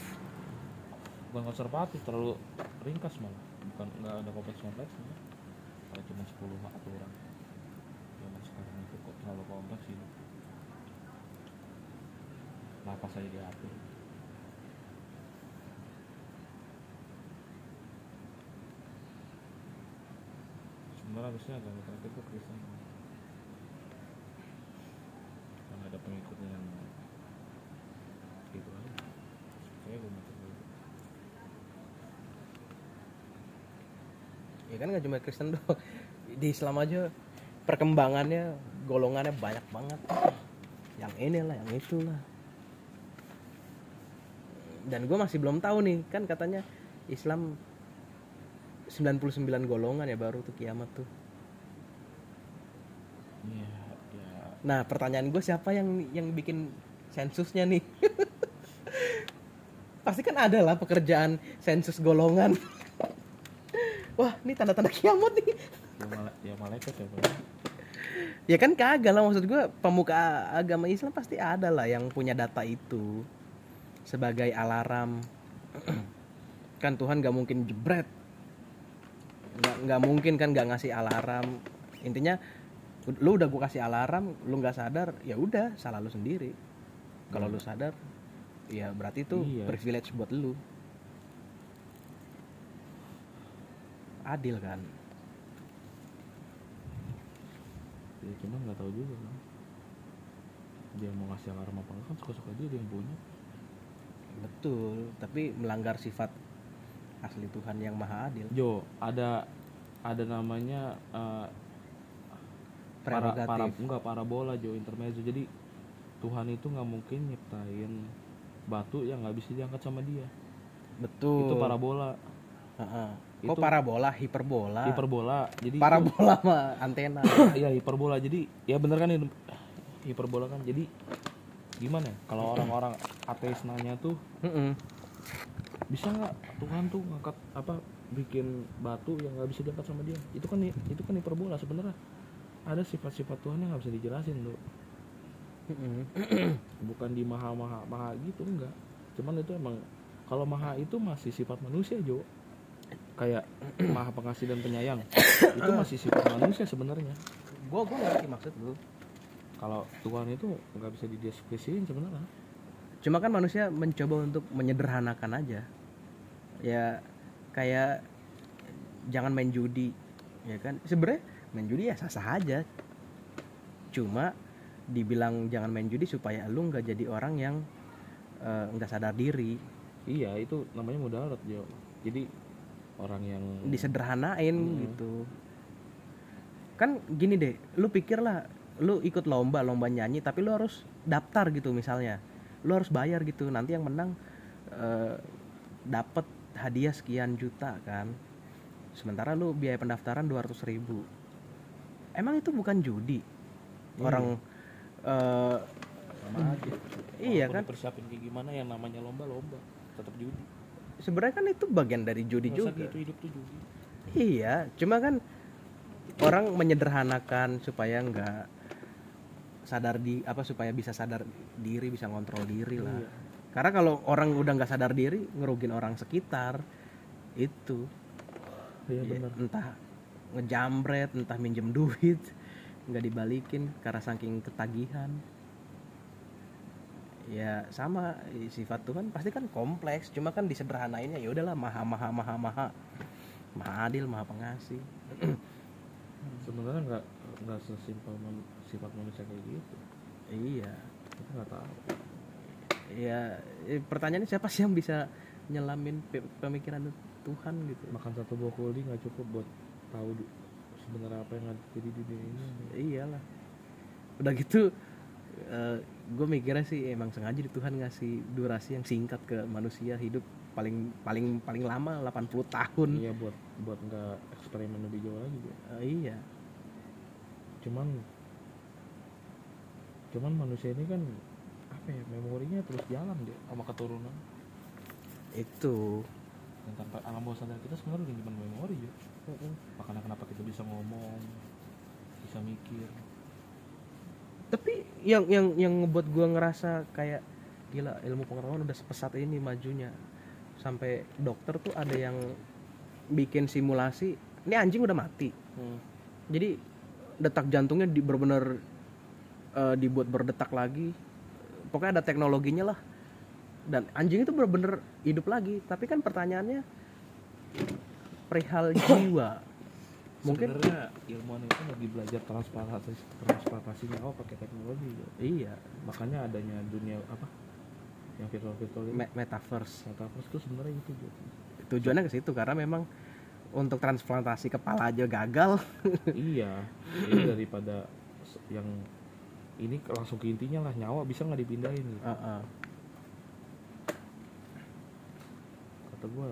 Bukan konservatif terlalu ringkas malah. Bukan nggak ada kompleks kompleksnya kalau cuma 10 aturan zaman sekarang itu kok terlalu kompleks sih. Napas aja diatur. Sebenarnya harusnya agama terakhir itu Kristen karena ada pengikutnya yang gitu aja. Saya gue dulu ya kan nggak cuma Kristen doang. Di Islam aja perkembangannya golongannya banyak banget. Yang inilah yang itulah. Dan gue masih belum tahu nih kan katanya Islam 99 golongan ya baru tuh kiamat tuh. Iya ya nah pertanyaan gue siapa yang yang bikin sensusnya nih? *laughs* Pasti kan ada lah pekerjaan sensus golongan. *laughs* Wah ini tanda-tanda kiamat nih. Ya, mala ya malaikat ya. Ya kan kagak lah maksud gue pemuka agama Islam pasti ada lah yang punya data itu sebagai alarm. *clears throat* Kan Tuhan gak mungkin jebret. Nggak nggak mungkin kan nggak ngasih alarm. Intinya lu udah gue kasih alarm lu nggak sadar ya udah salah lu sendiri. Kalau lu sadar ya berarti itu Iya. privilege buat lu. Adil kan ya cuman nggak tahu juga kan. Dia mau ngasih alarm apa enggak kan suka-suka dia dia yang punya. Betul tapi melanggar sifat asli Tuhan yang maha adil. Jo ada ada namanya eh, para para enggak parabola Jo intermezzo. Jadi Tuhan itu nggak mungkin nyiptain batu yang nggak bisa diangkat sama dia. Betul. Itu parabola Heeh. kok Itu- parabola hiperbola? Hiperbola. Jadi itu- parabola mah antena. *coughs* Iya hiperbola. Jadi ya bener kan ini? Hiperbola kan. Jadi gimana ya, kalau orang-orang ateis nanya tuh Mm-mm. bisa nggak Tuhan tuh ngangkat apa bikin batu yang nggak bisa diangkat sama dia? Itu kan itu kan hiperbola sebenarnya. Ada sifat-sifat Tuhan yang nggak bisa dijelasin tuh. *coughs* Bukan di maha maha maha gitu enggak. Cuman itu emang kalau maha itu masih sifat manusia Jo kayak *clears throat* maha pengasih dan penyayang. *coughs* Itu masih sifat manusia sebenarnya. Gua gua ngerti maksud lu. Kalau Tuhan itu nggak bisa dideskripsiin sebenarnya. Cuma kan manusia mencoba untuk menyederhanakan aja. Ya kayak jangan main judi ya kan? Sebenarnya main judi ya sah sah aja. Cuma dibilang jangan main judi supaya lu nggak jadi orang yang eh, nggak sadar diri. Iya itu namanya mudarat Jo. Jadi orang yang disederhanain Hmm. gitu kan gini deh lu pikir lah lu ikut lomba lomba nyanyi tapi lu harus daftar gitu misalnya lu harus bayar gitu nanti yang menang eh, dapat hadiah sekian juta kan sementara lu biaya pendaftaran 200 ribu emang itu bukan judi Iya. orang eh, sama aja. Iya kan? Dipersiapin kayak gimana yang namanya lomba-lomba tetap judi. Sebenarnya kan itu bagian dari judi Masa juga gitu hidup tuh judi. Iya, cuma kan orang menyederhanakan supaya nggak sadar di apa supaya bisa sadar diri, bisa ngontrol diri lah. Iya. Karena kalau orang udah nggak sadar diri, ngerugin orang sekitar itu. Iya Ya, benar. entah ngejambret, entah minjem duit, nggak dibalikin karena saking ketagihan. Ya sama sifat Tuhan pasti kan kompleks, cuma kan disederhanainnya ya udahlah maha maha maha maha maha adil, maha pengasih. *clears throat* Sebenarnya nggak nggak sesimpel man- sifat manusia kayak gitu. Iya. Kita nggak tahu. Ya, eh, pertanyaannya siapa sih yang bisa nyelamin pe- pemikiran Tuhan gitu? Makan satu buah kuli nggak cukup buat tahu sebenarnya apa yang ada di dunia ini. Iyalah. Udah gitu gue mikirnya sih emang sengaja di Tuhan ngasih durasi yang singkat ke manusia hidup paling paling paling lama 80 tahun. Iya buat buat nggak eksperimen lebih jauh lagi. Jo. Eh, iya. Cuman cuman manusia ini kan apa ya memorinya terus jalan deh sama keturunan Itu. dan tanpa alam bawah sadar kita sebenarnya udah cuma memori ya makanya kenapa kita bisa ngomong bisa mikir Tapi yang yang yang ngebuat gue ngerasa kayak gila ilmu pengetahuan udah sepesat ini majunya. Sampai dokter tuh ada yang bikin simulasi. Ini anjing udah mati. jadi detak jantungnya di benar-benar eh, dibuat berdetak lagi pokoknya ada teknologinya lah dan anjing itu bener-bener hidup lagi tapi kan pertanyaannya perihal jiwa mungkin. Sebenarnya ilmuwan itu lagi belajar transplantasi transplantasi nyawa pakai teknologi. Iya makanya adanya dunia apa yang virtual virtual itu me- metaverse. Metaverse itu sebenarnya itu tujuannya ke situ karena memang untuk transplantasi kepala aja gagal. *laughs* Iya ini daripada yang ini langsung ke intinya lah nyawa bisa nggak dipindahin gitu. Heeh. kata gua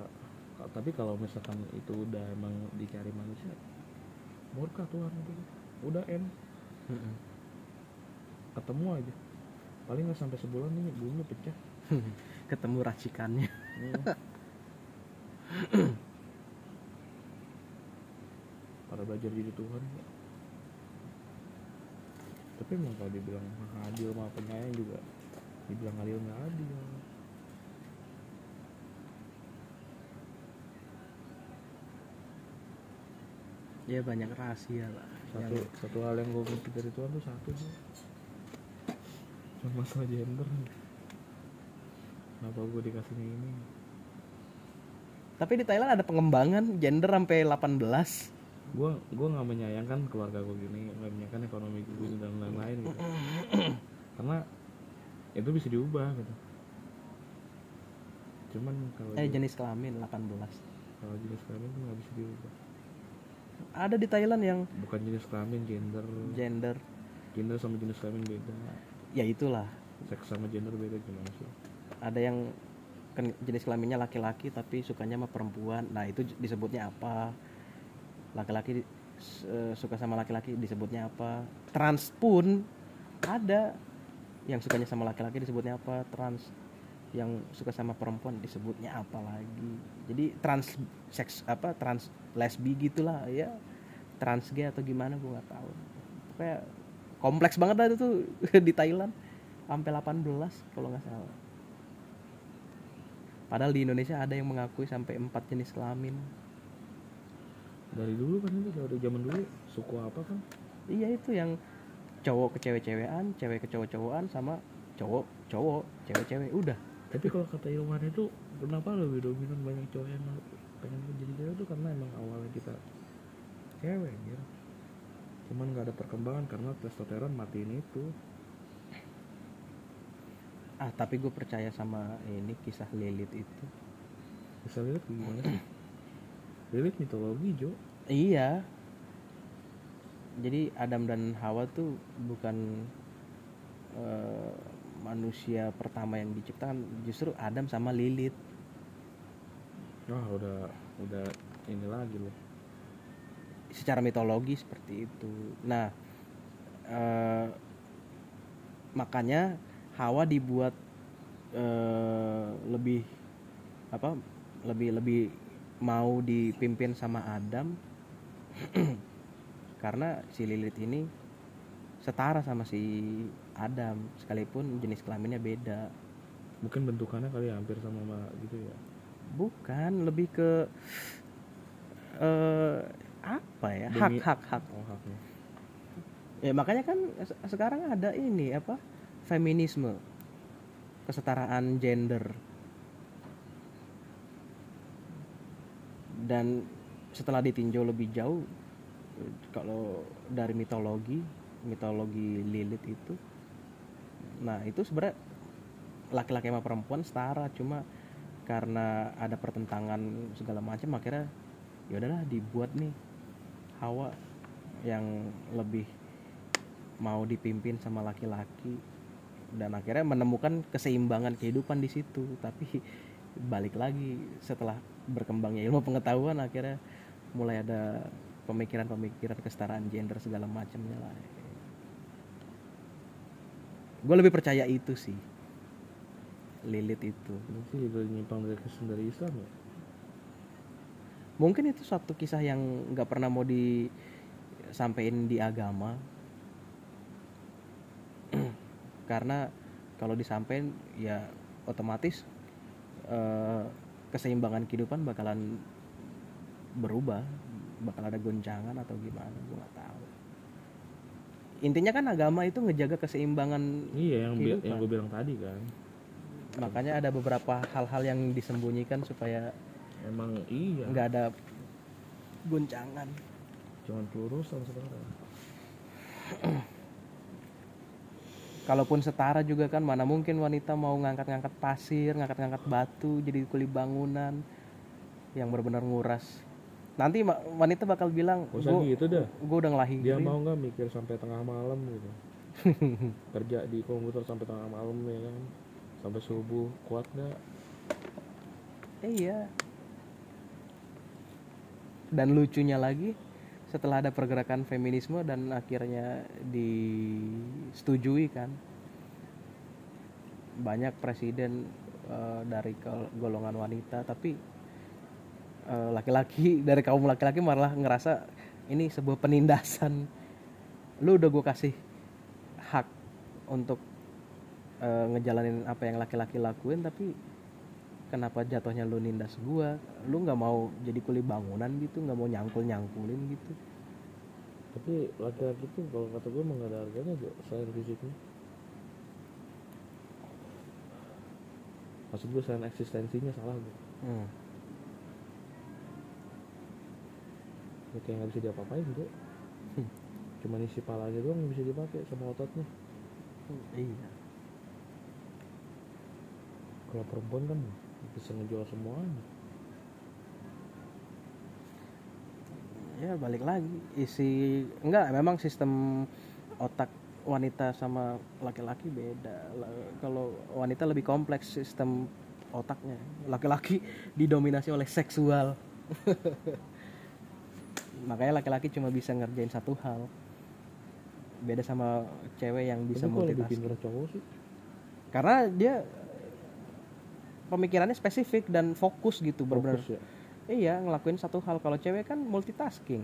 tapi kalau misalkan itu udah emang dicari manusia murka Tuhan udah end Mm-mm. ketemu aja paling nggak sampai sebulan nih bumi pecah *laughs* ketemu racikannya Hmm. pada belajar jadi Tuhan ya. tapi emang kalau dibilang adil maha penyayang juga dibilang adil nggak adil ya banyak rahasia lah. Satu Yang- satu hal yang gue benci dari Tuhan tuh satu cuma masalah gender kenapa gue dikasihnya ini tapi di Thailand ada pengembangan gender sampai 18 gue gue nggak menyayangkan keluarga gue gini nggak menyayangkan ekonomi gue dan lain-lain gitu. Karena itu bisa diubah gitu. Cuman kalau eh jenis kelamin 18 kalau jenis kelamin tuh nggak bisa diubah ada di Thailand yang bukan jenis kelamin gender. Gender. Gender sama jenis kelamin beda. Ya itulah. Seks sama gender beda gimana sih? Ada yang kan jenis kelaminnya laki-laki tapi sukanya sama perempuan. Nah itu disebutnya apa? Laki-laki eh, suka sama laki-laki disebutnya apa? Trans pun ada. Yang sukanya sama laki-laki disebutnya apa? Trans yang suka sama perempuan disebutnya apa lagi? Jadi trans seks apa? Trans lesbi gitulah ya. Trans gay atau gimana gue nggak tahu. Kayak kompleks banget lah itu tuh *laughs* di Thailand sampai 18 kalau nggak salah. Padahal di Indonesia ada yang mengakui sampai empat jenis kelamin. Dari dulu kan itu dari zaman dulu suku apa kan? Iya itu yang cowok ke cewek-cewekan cewek ke cowok-cowokan sama cowok cowok cewek-cewek udah. Tapi kalau kata ilmuwan itu kenapa lebih dominan banyak cowok yang pengen jadi cewek itu karena emang awalnya kita cewek ya cuman nggak ada perkembangan karena testosteron matiin itu. Ah tapi gue percaya sama ini kisah Lilith itu. Bisa lihat gimana sih? Lilith mitologi Jo. Iya. Jadi Adam dan Hawa tuh bukan eh, manusia pertama yang diciptakan. Justru Adam sama Lilith wah udah udah ini lagi loh secara mitologi seperti itu. Nah, eh, makanya Hawa dibuat eh, lebih apa? Lebih lebih mau dipimpin sama Adam *clears throat* karena si Lilith ini setara sama si Adam sekalipun jenis kelaminnya beda. mungkin bentukannya kali ya hampir sama gitu ya Bukan, lebih ke eh apa ya? Demi- Hak hak hak. oh haknya Ya makanya kan se- sekarang ada ini apa? Feminisme. Kesetaraan gender. Dan setelah ditinjau lebih jauh kalau dari mitologi, mitologi Lilith itu nah itu sebenarnya laki-laki sama perempuan setara cuma karena ada pertentangan segala macam akhirnya ya udahlah dibuat nih Hawa yang lebih mau dipimpin sama laki-laki. Dan akhirnya menemukan keseimbangan kehidupan di situ. Tapi balik lagi setelah berkembangnya ilmu pengetahuan akhirnya mulai ada pemikiran-pemikiran kesetaraan gender segala macamnya lah. Gue lebih percaya itu sih Lilith itu. Sih udah nyimpang dari Kristen dari Islam ya? Mungkin itu suatu kisah yang nggak pernah mau disampaikan di agama. *clears throat* Karena kalau disampaikan ya otomatis eh, keseimbangan kehidupan bakalan berubah bakal ada goncangan atau gimana gue nggak tahu. Intinya kan agama itu ngejaga keseimbangan iya yang bi- Kehidupan. yang gue bilang tadi kan makanya ada beberapa hal-hal yang disembunyikan supaya emang iya. nggak ada guncangan. Cuman pelurusan sekarang kalaupun setara juga kan mana mungkin wanita mau ngangkat-ngangkat pasir ngangkat-ngangkat batu jadi kuli bangunan yang benar-benar nguras. Nanti wanita bakal bilang gue gitu dah. udah ngelahirin. Dia mau nggak mikir sampai tengah malam gitu? *laughs* Kerja di komputer sampai tengah malam ya kan sampai subuh kuat nggak? Eh, iya. Dan lucunya lagi setelah ada pergerakan feminisme dan akhirnya disetujui kan banyak presiden eh, dari golongan wanita tapi eh, laki-laki dari kaum laki-laki malah ngerasa ini sebuah penindasan. Lu udah gue kasih hak untuk eh, ngejalanin apa yang laki-laki lakuin tapi kenapa jatuhnya lu nindas gua? Lu nggak mau jadi kuli bangunan gitu nggak mau nyangkul nyangkulin gitu. Tapi laki-laki tuh kalau kata gue emang gak ada harganya Jo, selain fisiknya maksud gue selain eksistensinya salah gue hmm. ya, kayak nggak bisa diapa-apain Jo Hmm. cuma isi palanya doang yang bisa dipakai sama ototnya. Iya kalau perempuan kan bisa ngejual semuanya. Ya balik lagi. Isi enggak memang sistem otak wanita sama laki-laki beda. La- kalau wanita lebih kompleks sistem otaknya. Laki-laki *laughs* didominasi oleh seksual. *laughs* Makanya laki-laki cuma bisa ngerjain satu hal. Beda sama cewek yang bisa multitasking. cowok sih? Karena dia pemikirannya spesifik dan fokus gitu benar-benar ya. Iya ngelakuin satu hal. Kalau cewek kan multitasking.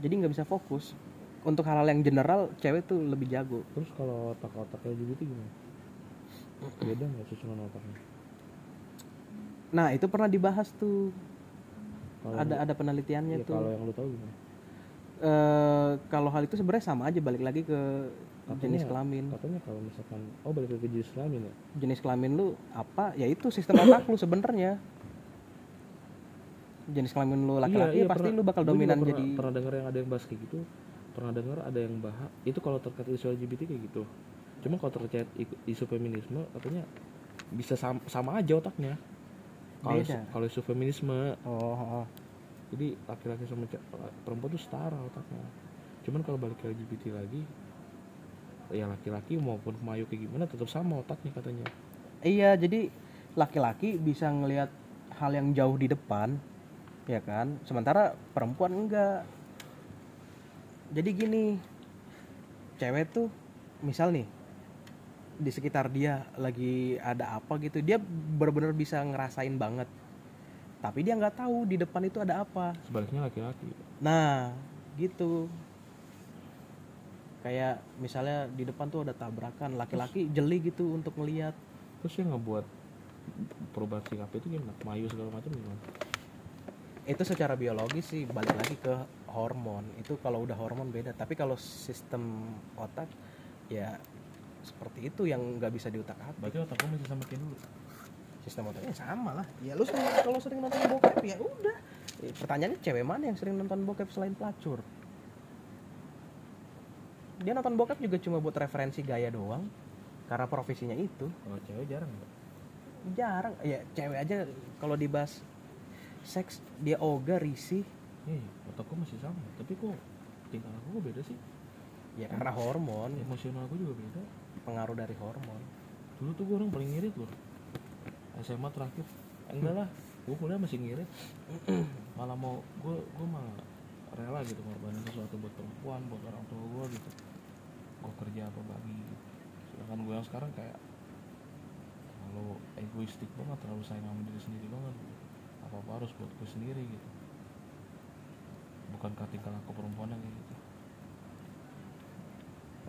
Jadi nggak bisa fokus. Untuk hal-hal yang general cewek tuh lebih jago. Terus kalau otak-otak LGBT gimana? *clears throat* Beda nggak susunan otaknya? Nah itu pernah dibahas tuh. Kalau ada ada penelitiannya iya, tuh. kalau yang lu tahu gimana? Eh, kalau hal itu sebenarnya sama aja. Balik lagi ke jenis Katanya- kelamin. katanya kalau misalkan oh balik ke jenis kelamin ya? Jenis kelamin lu apa? Ya itu sistem *laughs* otak lu sebenarnya. Jenis kelamin lu laki-laki ya pasti pernah- lu bakal dominan pernah, jadi pernah dengar yang ada yang bahas kayak gitu. Pernah dengar ada yang bahas itu kalau terkait isu LGBT kayak gitu. Cuma kalau terkait isu feminisme katanya bisa sama, sama aja otaknya. Kalau kalau isu feminisme. Oh, oh. jadi laki-laki sama perempuan tuh setara otaknya. Cuman kalau balik ke LGBT lagi ya laki-laki maupun kemayu kayak gimana tetap sama otaknya katanya Iya, jadi laki-laki bisa ngelihat hal yang jauh di depan, ya kan? Sementara perempuan enggak. Jadi gini, cewek tuh misal nih di sekitar dia lagi ada apa gitu, dia benar-benar bisa ngerasain banget. Tapi dia nggak tahu di depan itu ada apa. sebaliknya laki-laki Nah, gitu. Kayak misalnya di depan tuh ada tabrakan, laki-laki jeli gitu untuk ngelihat. terus yang ngebuat perubahan sikap itu gimana? Kemayu segala macam gimana? Itu secara biologis sih balik lagi ke hormon. Itu kalau udah hormon beda. Tapi kalau sistem otak ya seperti itu yang nggak bisa diutak atik berarti otak masih sama kayak dulu? Sistem otaknya sama lah. Ya lu sering, kalau sering nonton bokep ya udah. Eh, pertanyaannya cewek mana yang sering nonton bokep selain pelacur dia nonton bokep juga cuma buat referensi gaya doang karena profesinya itu. Kalau cewek jarang nggak jarang. Ya cewek aja kalau dibahas seks dia ogah risih. Iya otak gua masih sama. Tapi kok tingkah laku gua beda sih? Ya karena hormon. Emosional gua juga beda. Pengaruh dari hormon. Dulu tuh gua orang paling ngirit loh SMA terakhir. Eh, enggak lah gua kuliah masih ngirit. Malah mau gua gua malah rela gitu ngorbanin sesuatu buat perempuan buat orang tua gua gitu gua kerja apa bagi. Gitu. sedangkan gua yang sekarang kayak terlalu egoistik banget terlalu sayang sama diri sendiri banget. Gitu. apa apa harus buat gue sendiri gitu. Bukan tingkah laku perempuan yang gitu?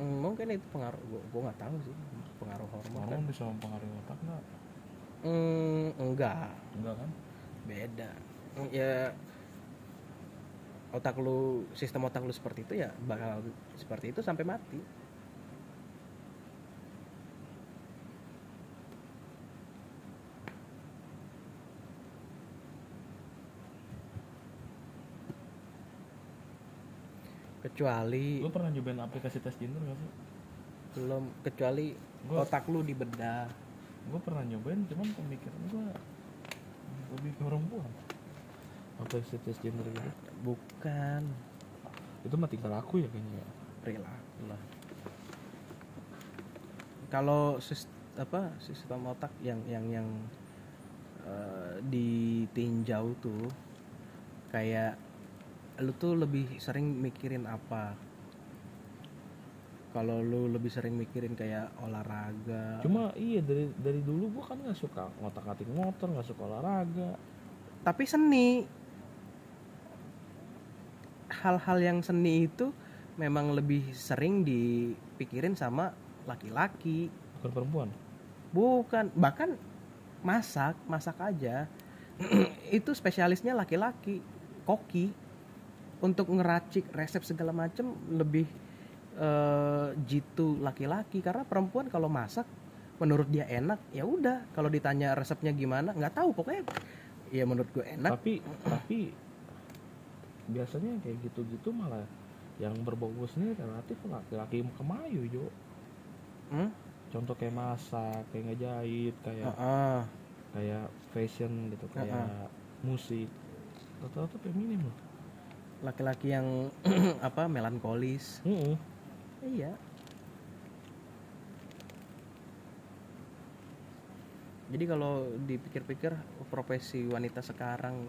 Hmm, mungkin itu pengaruh. Gua gua nggak tahu sih. Pengaruh hormon kan. hormon bisa mempengaruhi otak nggak? Hmm, enggak. Enggak kan? Beda. Hmm, ya otak lu sistem otak lu seperti itu ya bakal seperti itu sampai mati kecuali lu pernah nyobain aplikasi tes gender gak sih? Belum kecuali Gua- otak lu dibedah gue pernah nyobain cuman pemikiran gue lebih ke perempuan aplikasi tes gender gitu? Bukan. Itu mah tinggal aku ya kayaknya ya. perilaku. Lah kalau sis- apa sistem otak yang yang yang eh, ditinjau tuh kayak lu tuh lebih sering mikirin apa? Kalau lu lebih sering mikirin kayak olahraga. Cuma iya dari dari dulu gue kan nggak suka ngotak atik motor nggak suka olahraga. Tapi seni. Hal-hal yang seni itu memang lebih sering dipikirin sama laki-laki. Bukan perempuan? Bukan. Bahkan masak masak aja. *clears throat* Itu spesialisnya laki-laki. Koki untuk ngeracik resep segala macem lebih eh, jitu laki-laki. Karena perempuan kalau masak menurut dia enak ya udah. Kalau ditanya resepnya gimana nggak tahu. Pokoknya ya menurut gue enak. Tapi tapi biasanya kayak gitu-gitu malah yang berbau seni relatif laki-laki kemayu jo. Hmm? contoh kayak masak kayak ngejahit kayak Heeh. kayak fashion gitu kayak musik. Rata-rata feminim loh laki-laki yang *clears throat* apa melankolis. Heeh. iya. Jadi kalau dipikir-pikir profesi wanita sekarang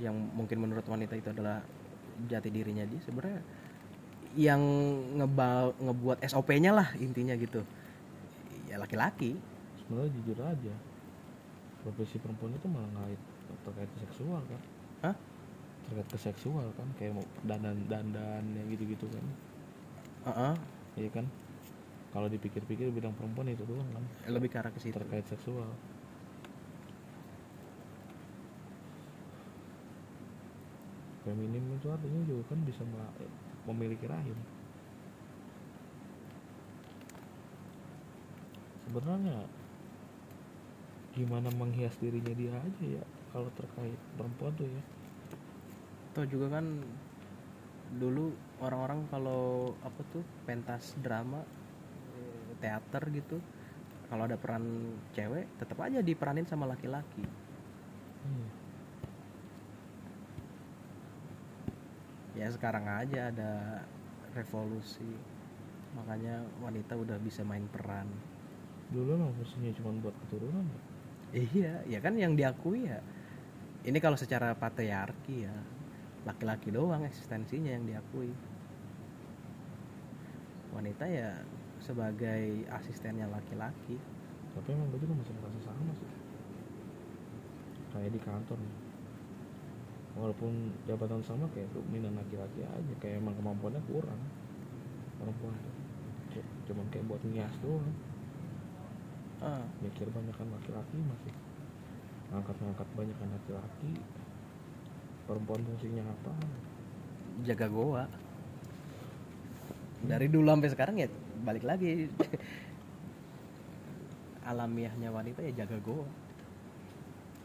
yang mungkin menurut wanita itu adalah jati dirinya dia sebenarnya yang ngeba ngebuat SOP-nya lah intinya gitu. Ya laki-laki. Sebenarnya jujur aja profesi perempuan itu malah ngait terkait seksual kan? Hah? Terkait ke seksual kan kayak mau dandan dandan yang gitu-gitu kan. Heeh, iya kan? Kalau dipikir-pikir bidang perempuan itu doang kan. Lebih ke arah ke situ. Terkait seksual. Feminim itu artinya juga kan bisa memiliki rahim. Sebenarnya gimana menghias dirinya dia aja ya kalau terkait perempuan tuh ya Atau juga kan dulu orang-orang kalau apa tuh pentas drama teater gitu kalau ada peran cewek tetap aja diperanin sama laki-laki. Iya. ya sekarang aja ada revolusi makanya wanita udah bisa main peran. Dulu mah fungsinya cuma buat keturunan ya? Iya ya kan yang diakui ya. Ini kalau secara patriarki ya laki-laki doang eksistensinya yang diakui. Wanita ya sebagai asistennya laki-laki. Tapi emang gue juga masih merasa sama sih. Kayak di kantor nih. Walaupun jabatan sama kayak dominan laki-laki aja kayak emang kemampuannya kurang. Perempuan tuh. Cuman kayak buat ngias doang. Ah, mikir banyakan laki-laki masih. Ngangkat-ngangkat banyakan laki-laki perempuan fungsinya apa? Jaga goa. Dari dulu sampai sekarang ya balik lagi. *laughs* Alamiahnya wanita ya jaga goa.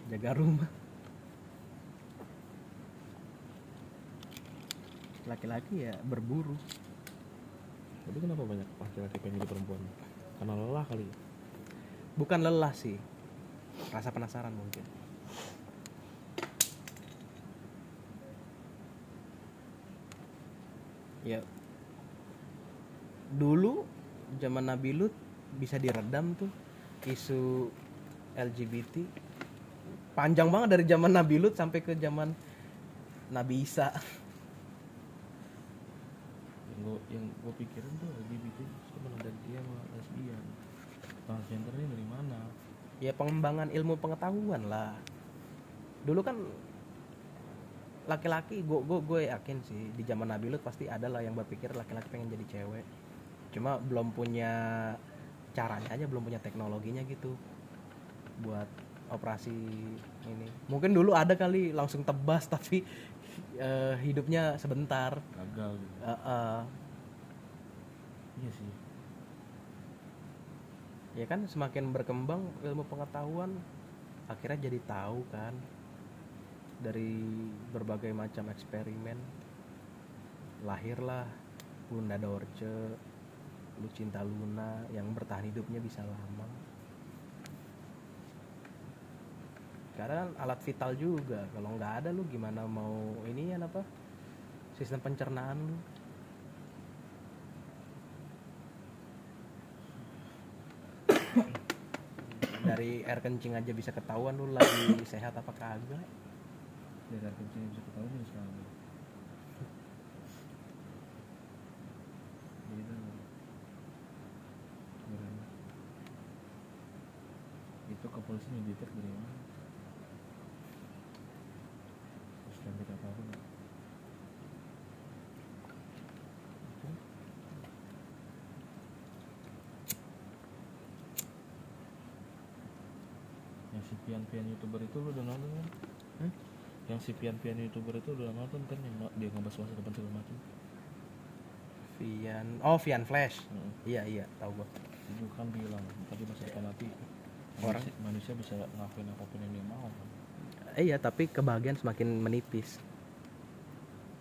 Jaga rumah. Laki-laki ya berburu. Tapi kenapa banyak laki-laki pengen jadi perempuan? Karena lelah kali ya? bukan lelah sih. Rasa penasaran mungkin ya. Dulu zaman Nabi Lut bisa diredam tuh isu LGBT panjang banget dari zaman Nabi Lut sampai ke zaman Nabi Isa. Yang gue yang gue pikirin tuh LGBT cuma ada dia sama lesbian. Transgender ini dari mana? Ya pengembangan ilmu pengetahuan lah. Dulu kan laki-laki gue gue gue yakin sih di zaman Nabi Lut pasti ada lah yang berpikir laki-laki pengen jadi cewek. Cuma belum punya caranya aja belum punya teknologinya gitu buat operasi ini. Mungkin dulu ada kali langsung tebas *laughs* tapi eh, hidupnya sebentar. Gagal gitu. Eh, eh. iya sih. Ya kan semakin berkembang ilmu pengetahuan akhirnya jadi tahu kan dari berbagai macam eksperimen. Lahirlah Bunda Dorce Lucinta Luna yang bertahan hidupnya bisa lama. Karena alat vital juga. Kalau nggak ada lu gimana mau ini ya apa? Sistem pencernaan lu. Dari air kencing aja bisa ketahuan lu lagi sehat apa kagak dari air kencing bisa ketahuan juga sekarang beda Keren. itu kepolisian ngeditek dari mana terus dan kita tahu Itu. yang si pian-pian youtuber itu lu udah nonton kan Hmm? Yang si pian-pian youtuber itu udah nonton kan? Yang dia ngebahas masa depan segala macam. Vian oh Vian Flash. Heeh. iya iya tahu gua. Itu kan bilang tadi masa depan nanti Orang- manusia, manusia bisa ngelakuin apa pun yang dia mau. Kan Eh, iya tapi kebahagiaan semakin menipis.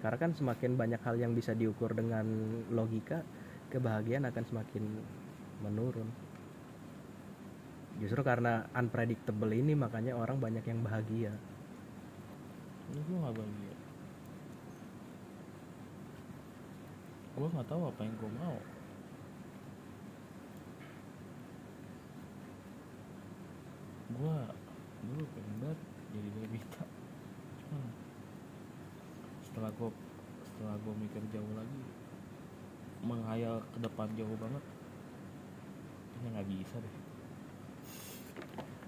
Karena kan semakin banyak hal yang bisa diukur dengan logika kebahagiaan akan semakin menurun. Justru karena unpredictable ini makanya orang banyak yang bahagia ini gue nggak bahagia gue nggak tahu apa yang gue mau. Gue dulu pengen banget jadi Devita cuma setelah gue setelah gue mikir jauh lagi menghayal ke depan jauh banget kayaknya nggak bisa deh.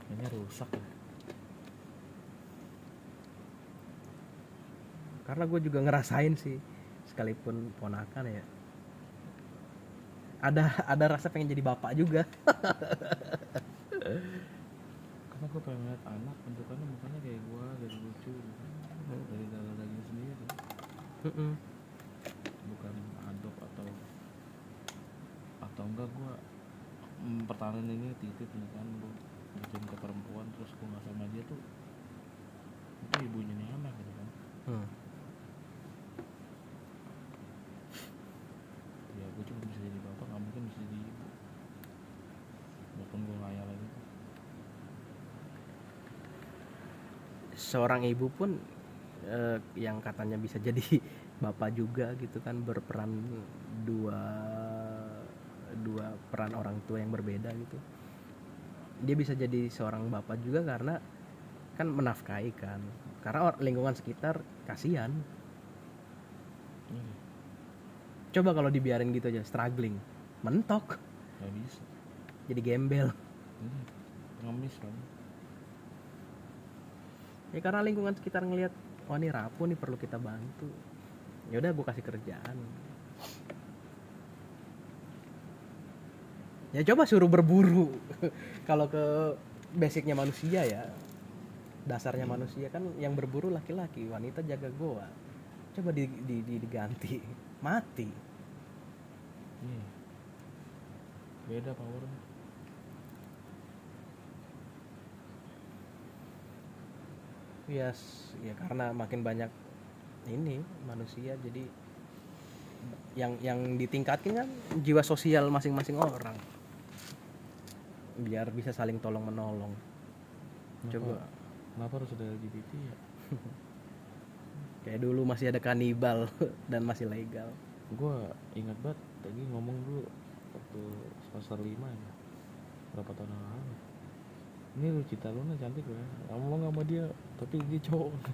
Kayaknya rusak. ya karena gue juga ngerasain sih sekalipun ponakan ya. Ada ada rasa pengen jadi bapak juga. *laughs* Karena gue pengen lihat anak bentukannya mukanya kayak gue dari lucu gitu. dari darah daging sendiri bukan adop atau atau enggak gue pertahanan ini titip nih kan gue bikin ke perempuan terus gue nggak sama dia tuh itu ibunya nih anak gitu kan. Hmm. ya gue cuma bisa jadi bapak nggak mungkin bisa jadi ibu. Walaupun gue ngayal lagi. Seorang ibu pun eh, yang katanya bisa jadi *laughs* bapak juga gitu kan berperan dua dua peran orang tua yang berbeda gitu. Dia bisa jadi seorang bapak juga karena kan menafkahi kan. Karena lingkungan sekitar kasihan. Iya, coba kalau dibiarin gitu aja struggling. Mentok. Nggak bisa. Jadi gembel. Iya, pengemis kan ya karena lingkungan sekitar ngelihat oh ini rapuh nih perlu kita bantu. Ya udah gue kasih kerjaan. Ya coba suruh berburu. *laughs* Kalau ke basicnya manusia ya dasarnya manusia kan yang berburu laki-laki wanita jaga goa. Coba di, di- di- diganti mati. Iya. Beda power Yes, ya karena makin banyak ini manusia jadi yang yang ditingkatkan kan jiwa sosial masing-masing orang. Biar bisa saling tolong menolong. Coba. Kenapa harus ada LGBT ya *laughs* kayak dulu masih ada kanibal *laughs* dan masih legal. gue ingat banget tadi ngomong dulu waktu semester 5 ya berapa tahun yang lalu ini Lucita Luna cantik ya ngomong sama dia tapi dia cowok *laughs*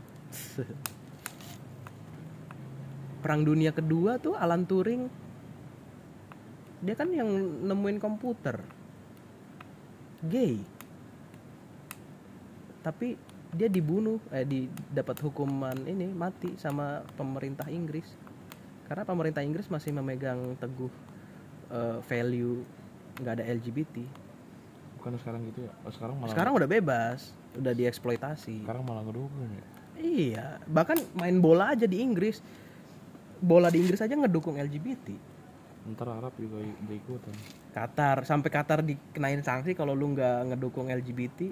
Perang Dunia Kedua tuh Alan Turing dia kan yang nemuin komputer. Gay. Tapi dia dibunuh eh di dapat hukuman ini mati sama pemerintah Inggris. Karena pemerintah Inggris masih memegang teguh eh, value nggak ada LGBT. bukan sekarang gitu ya oh, sekarang malah Sekarang udah bebas, udah dieksploitasi. sekarang malah ngedukung ya iya bahkan main bola aja di Inggris bola di Inggris aja ngedukung LGBT ntar Arab juga udah ikutan Qatar sampai Qatar dikenain sanksi kalau lu nggak ngedukung LGBT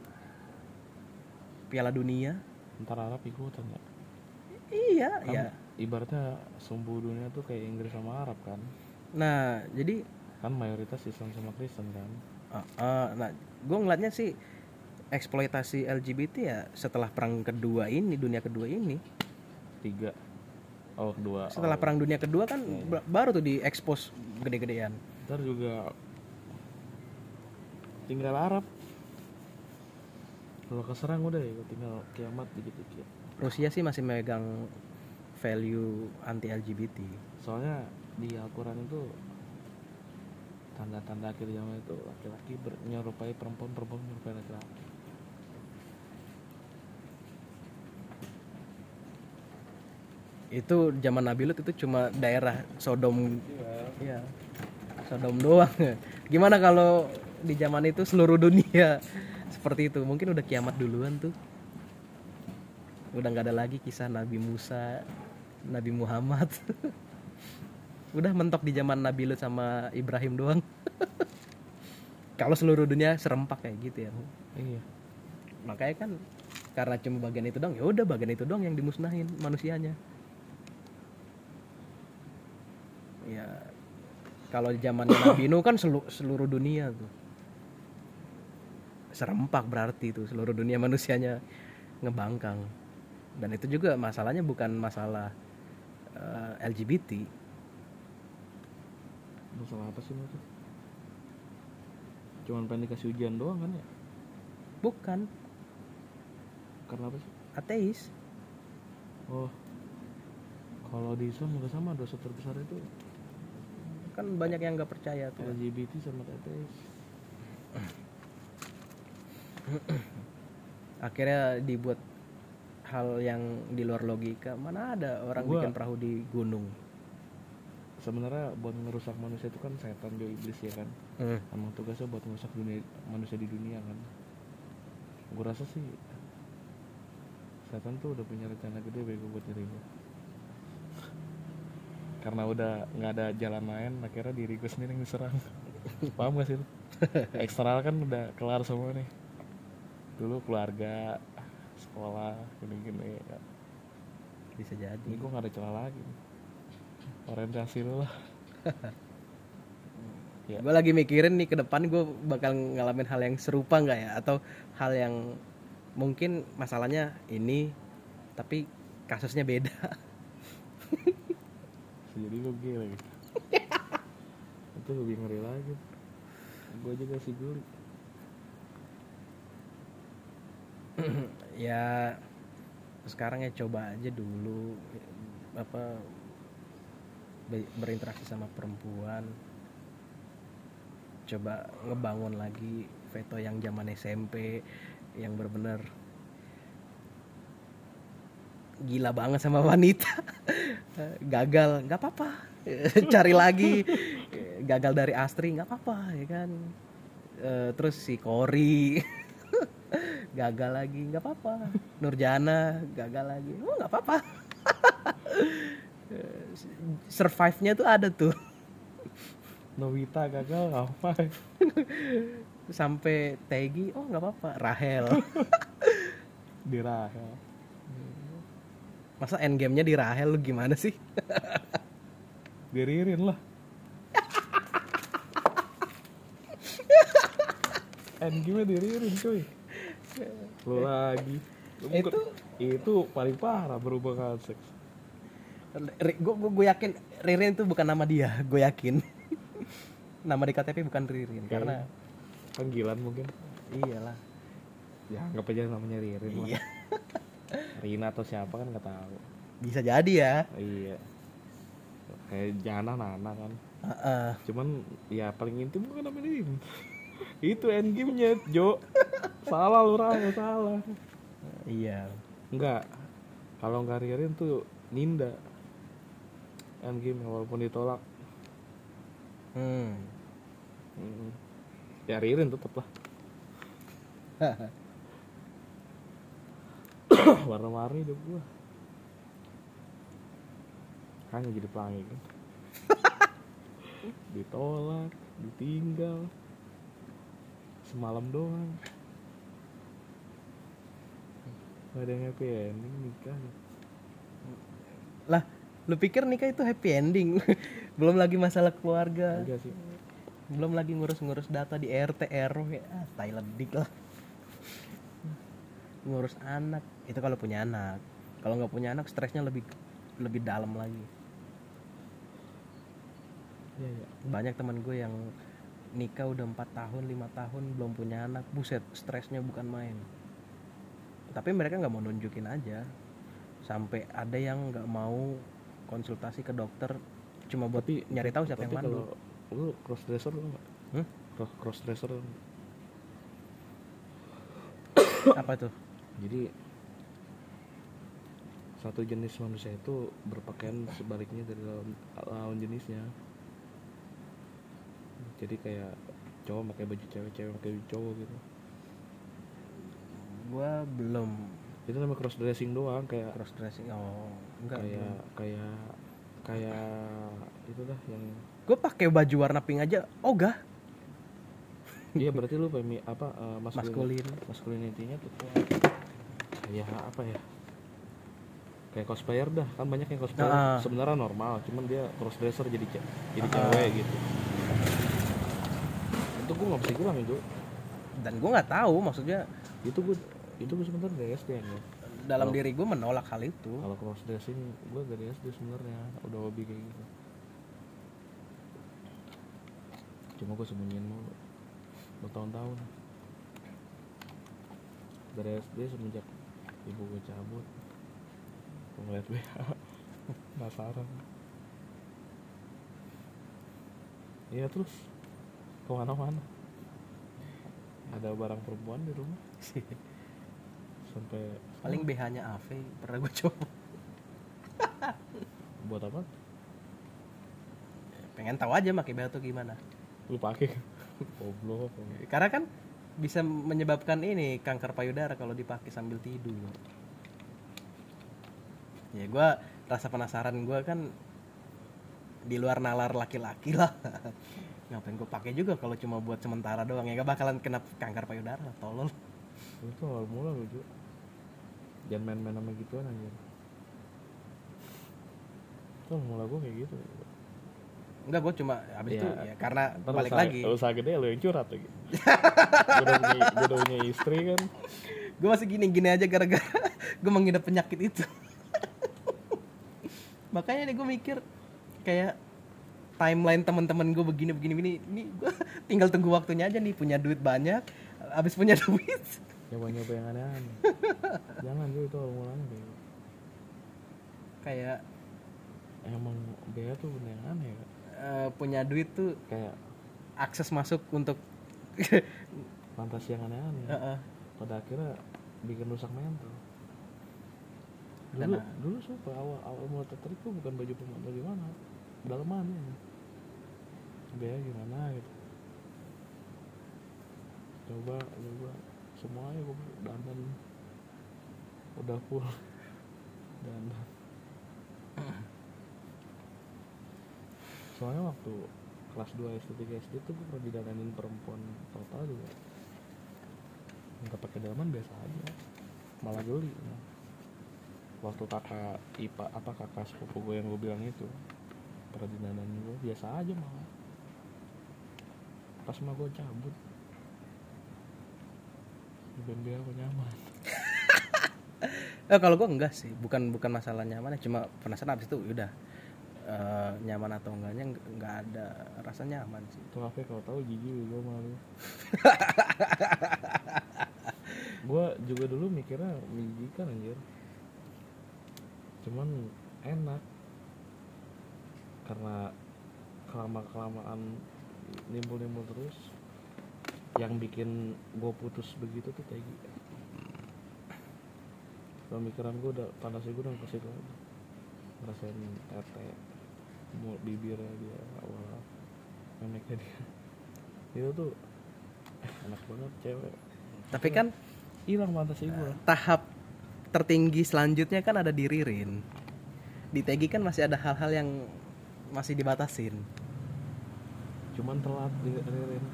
Piala Dunia. Ntar Arab ikutan ya? Iya Kan ya. ibaratnya sumbu dunia tuh kayak Inggris sama Arab kan? Nah jadi kan mayoritas Islam sama Kristen kan? Uh, uh, nah gue ngeliatnya sih eksploitasi LGBT ya setelah perang kedua ini dunia kedua ini. Tiga. Oh kedua. Setelah oh. perang dunia kedua kan ba- baru tuh diekspos gede-gedean. Ntar juga tinggal Arab kalau keserang udah ya tinggal kiamat dikit-dikit. Rusia sih masih megang value anti LGBT soalnya di Al-Quran itu tanda-tanda akhir zaman itu laki-laki menyerupai perempuan perempuan menyerupai laki-laki. Itu zaman Nabi Lut itu cuma daerah Sodom. Ya Sodom doang. *laughs* Gimana kalau di zaman itu seluruh dunia seperti itu. Mungkin udah kiamat duluan tuh. Udah nggak ada lagi kisah Nabi Musa Nabi Muhammad. *laughs* Udah mentok di zaman Nabi Lut sama Ibrahim doang. *laughs* Kalau seluruh dunia serempak kayak gitu ya iya. Makanya kan karena cuma bagian itu doang ya udah bagian itu doang yang dimusnahin manusianya. Ya kalau zaman Nabi Nuh kan selu- seluruh dunia tuh serempak berarti tuh seluruh dunia *laughs* manusianya ngebangkang. Dan itu juga masalahnya bukan masalah eh, LGBT masalah apa sih tuh cuman pengen dikasih ujian doang kan ya? Bukan. Karena apa sih? Ateis. Oh. Kalau di Islam juga sama dosa terbesar itu. Kan banyak yang nggak percaya tuh. LGBT sama tetes *laughs* *clears throat* akhirnya dibuat hal yang di luar logika. Mana ada orang Gua- bikin perahu di gunung? Sebenarnya buat ngerusak manusia itu kan setan dia iblis ya kan? Emang tugasnya buat ngerusak dunia manusia di dunia kan? Gue rasa sih setan tuh udah punya rencana gede bego buat diri gue karena udah nggak ada jalan lain akhirnya diri gue sendiri yang diserang. *laughs* Paham gak sih lu? *laughs* eksternal kan udah kelar semua nih dulu keluarga sekolah gini-gini ya. bisa jadi. Ini gue gak ada celah lagi. Orientasi lu lah. *laughs* Ya. gue lagi mikirin nih ke depan gue bakal ngalamin hal yang serupa nggak ya? Atau hal yang mungkin masalahnya ini tapi kasusnya beda. Jadi lu gay lagi itu lebih ngeri lagi. Gue juga sih guli *clears throat* ya sekarang ya coba aja dulu apa be- berinteraksi sama perempuan. Coba ngebangun lagi veto yang zaman SMP yang bener-bener gila banget sama wanita. *laughs* Gagal nggak apa-apa. *laughs* Cari lagi. Gagal dari Astri nggak apa-apa ya kan? Eh, terus si Kori *laughs* gagal lagi nggak apa-apa. *laughs* Nurjana gagal lagi. Oh nggak apa-apa. *laughs* Survive-nya tuh ada tuh. Novita gagal apa sampai Tegi oh nggak apa-apa. Rahel. *laughs* Di Rahel. Masa endgame-nya di Rahel lu gimana sih? Di Ririn lah. Endgame di Ririn cuy lu lagi. Lu bukan- Itu- itu paling parah berhubungan seks. Gue gue yakin Ririn itu bukan nama dia gue yakin. *laughs* Nama di KTP bukan Ririn karena panggilan mungkin. Iyalah. Ya anggap aja namanya Ririn lah. Iya. *laughs* Rina atau siapa kan nggak tahu. Bisa jadi ya. Iya. Kayak Jana Nana kan. Heeh. cuman ya paling intim bukan namanya Ririn *laughs* itu endgame-nya Jo. Salah lu Rahel salah. Iya. Enggak. Kalau nggak Ririn tuh Ninda. Endgame walaupun ditolak. Hmm. Mm. ya Ririn tetep lah. *coughs* Warna-warni hidup gua. Hanya jadi pelangi kan? *laughs* Ditolak ditinggal semalam doang. Gak ada yang happy ending nikah lah lu pikir nikah itu happy ending? *laughs* Belum lagi masalah keluarga. Enggak sih. Belum lagi ngurus-ngurus data di RT RW ah tai ledik lah. Ngurus anak. Itu kalau punya anak. Kalau nggak punya anak stresnya lebih lebih dalam lagi. Iya iya. Banyak teman gue yang nikah udah empat tahun lima tahun belum punya anak. Buset stresnya bukan main. Tapi mereka nggak mau nunjukin aja. Sampai ada yang nggak mau konsultasi ke dokter cuma buat Tapi- nyari tahu siapa yang mandul. lu cross dresser lu nggak? Hmm? cross cross dresser apa tuh? Jadi satu jenis manusia itu berpakaian sebaliknya dari lawan, lawan jenisnya jadi kayak cowok pakai baju cewek cewek pakai baju cowok gitu. Gue belum. Itu namanya cross dressing doang kayak cross dressing oh enggak. kayak kayak kayak itu dah yang gue pakai baju warna pink aja ogah. Iya berarti lu femi apa uh, maskulin maskulin. masculinity-nya tuh kayak apa ya? Kayak cosplayer dah kan banyak yang cosplayer Ah. sebenarnya normal cuman dia cross dresser jadi jadi Ah. cewek gitu itu gue nggak bisa bilang itu dan gue nggak tahu maksudnya itu gue itu gue sebenarnya dari SD ya dalam Kalau- diri gue menolak hal itu. Kalau cross dressing gue dari SD sebenarnya udah hobi kayak gitu. Cuma gue sembunyiin mulu bertahun-tahun. Dari SD semenjak ibu gue cabut gue ngeliat BH *laughs* penasaran. Iya terus ke mana-mana ada barang perempuan di rumah? *laughs* Sampai paling BH nya AV pernah gue coba. Buat apa? Pengen tahu aja pakai BH tuh gimana. Lu pakai *laughs* goblok karena kan bisa menyebabkan ini kanker payudara kalau dipakai sambil tidur. Ya gue rasa penasaran gue kan di luar nalar laki-laki lah *laughs* ngapain gue pakai juga kalau cuma buat sementara doang ya? Gak bakalan kena kanker payudara tolol. Itu awal mula lu Ju. jangan main-main sama gituan aja itu awal mula gue kayak gitu. Enggak gue cuma habis Iya. itu ya karena Ntar balik usaha- lagi. usaha gede lu yang curhat lagi. Gue udah punya istri kan. Gue masih gini-gini aja gara-gara *laughs* gue mengidap penyakit itu. *laughs* Makanya nih gue mikir kayak timeline teman-teman gue begini begini begini. Ini gue *laughs* tinggal tunggu waktunya aja nih punya duit banyak abis punya *laughs* duit. Nyoba-nyoba yang aneh-aneh. *laughs* Jangan tuh itu mulanya kayak gitu. kayak emang bea tuh bener yang aneh ya eh, punya duit tuh kayak akses masuk untuk fantasi yang aneh-aneh. Heeh. pada akhirnya bikin rusak mental. Dulu dulu suka awal awal mulai tertarik tuh bukan baju pemain bagaimana dalamannya bea gimana gitu. Coba coba. Semuanya gue dandan. Udah full. *laughs* Dandan. Soalnya waktu kelas 2 SD 3 SD tuh gue pernah didandanin perempuan total juga. Nggak pakai dalaman biasa aja. Malah geli. Nah. waktu kakak ipa apa kakak sepupu gue yang gue bilang itu pernah didandanin gue biasa aja malah pas mah gue cabut. BNB aku nyaman. *laughs* Eh kalau gue enggak sih bukan bukan masalah nyaman ya, cuma penasaran abis itu udah. Eh, nyaman atau enggaknya nggak- nggak ada rasa nyaman sih. Tuh apa kalau tahu gigi gue malu. *laughs* Gue juga dulu mikirnya menjijikan anjir. Cuman enak. Karena kelama kelamaan nimbul nimbul terus. Yang bikin gue putus begitu tuh kayak gitu pemikiran gue udah fantasi gue udah ke situ aja ngerasain tete mau bibirnya dia awal memeknya dia. *laughs* Itu tuh eh, enak banget cewek. Tapi kan hilang fantasi gue tahap tertinggi selanjutnya kan ada di Ririn. Di Tegi kan masih ada hal-hal yang masih dibatasin cuman telat di Ririn.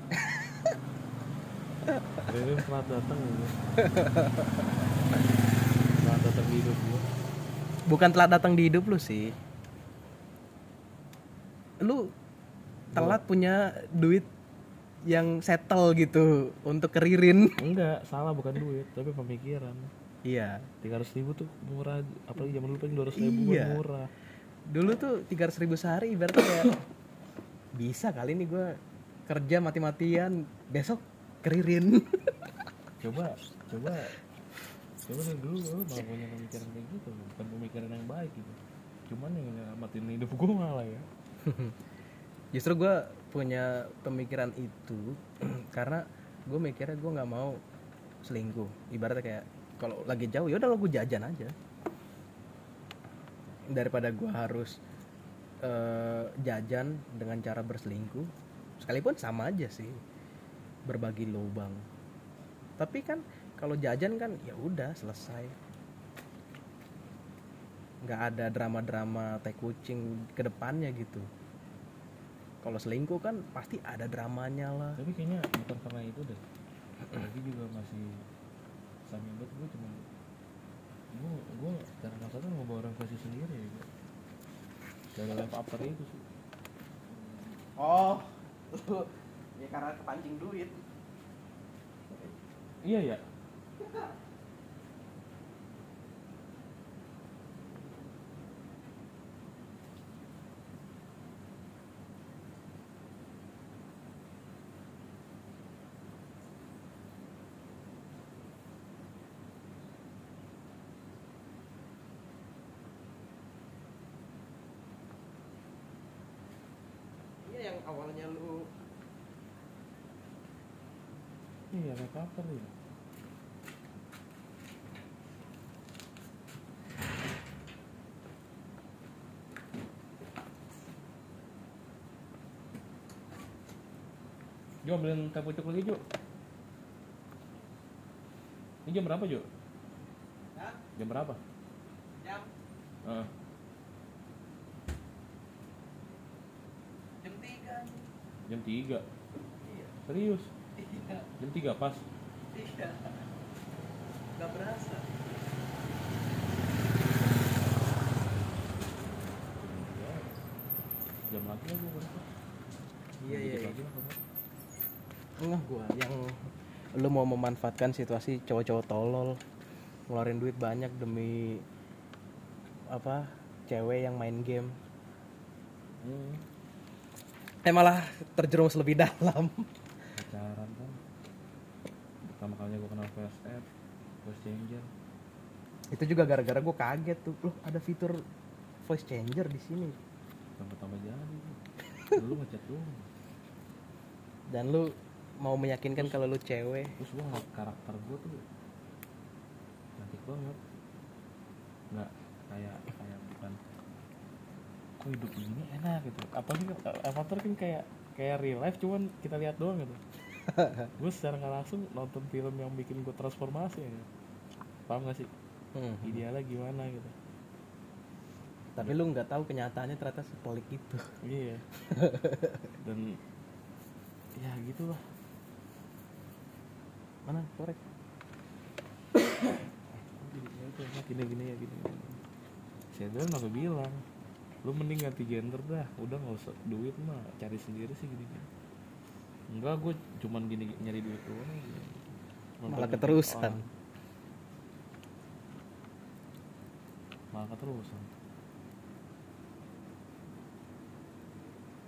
*laughs* Ririn telat datang gitu telat datang di hidup gue bukan telat datang di hidup lu sih. Lu telat punya duit yang settle gitu untuk ke Ririn. *laughs* Enggak salah bukan duit tapi pemikiran. Iya. tiga ratus ribu tuh murah apalagi zaman dulu paling dua ratus ribu Iya. murah. Dulu tuh tiga ribu sehari ibaratnya kayak *coughs* bisa kali nih gue kerja mati-matian besok keririn. *laughs* Coba coba coba dari dulu lu malah punya pemikiran kayak gitu bukan pemikiran yang baik gitu. Cuman yang nyelamatin hidup gue malah ya. *laughs* Justru gue punya pemikiran itu *clears throat* karena gue mikirnya gue nggak mau selingkuh. Ibaratnya kayak kalau lagi jauh ya udah lo gue jajan aja. Daripada gue harus eh, jajan dengan cara berselingkuh sekalipun sama aja sih berbagi lubang. Tapi kan kalau jajan kan ya udah selesai. Nggak ada drama-drama teh kucing ke depannya gitu. Kalau selingkuh kan pasti ada dramanya lah. Tapi kayaknya bukan karena itu deh. Lagi juga masih sambil gue cuma gue gue cara kasarnya mau bawa sendiri ya live after itu sih. Oh. *laughs* Ya karena kepancing duit. Iya ya awalnya lu iya after ya Jo ambilin teh pucuk lagi Jo Ini jam berapa Jo? Hah? Jam berapa? jam Heeh. jam tiga jam 3 iya Serius? iya Jam 3 pas? iya nggak berasa Jam lagi lah gue berapa? iya iya, iya. Enggak gua yang lu mau memanfaatkan situasi cowok-cowok tolol ngeluarin duit banyak demi apa cewek yang main game Hmm. Eh malah terjerumus lebih dalam. Pacaran kan pertama kalinya gue kenal voice app voice changer. Itu juga gara-gara gue kaget tuh. Loh ada fitur voice changer di sini. Tambah-tambah jadi. Dulu ngechat doang dan lu mau meyakinkan kalau lu cewek. Terus gue ngeliat karakter gue tuh cantik banget. Nggak kayak kok hidup begini enak gitu. Apalagi avatar kan kayak kayak real life cuman kita lihat doang gitu. *laughs* Gue secara nggak langsung nonton film yang bikin gue transformasi ya paham gak sih? Hmm. idealnya gimana gitu. Tapi lu nggak tahu kenyataannya ternyata sepelik itu. Iya. *laughs* Dan ya gitulah. Mana? Korek? *coughs* Gini gini ya gini gini saya dulu nggak bilang lu mending ganti gender dah. Udah nggak usah duit mah. Cari sendiri sih gini gini enggak gue cuman gini nyari duit doang Malah keterusan. orang. malah keterusan.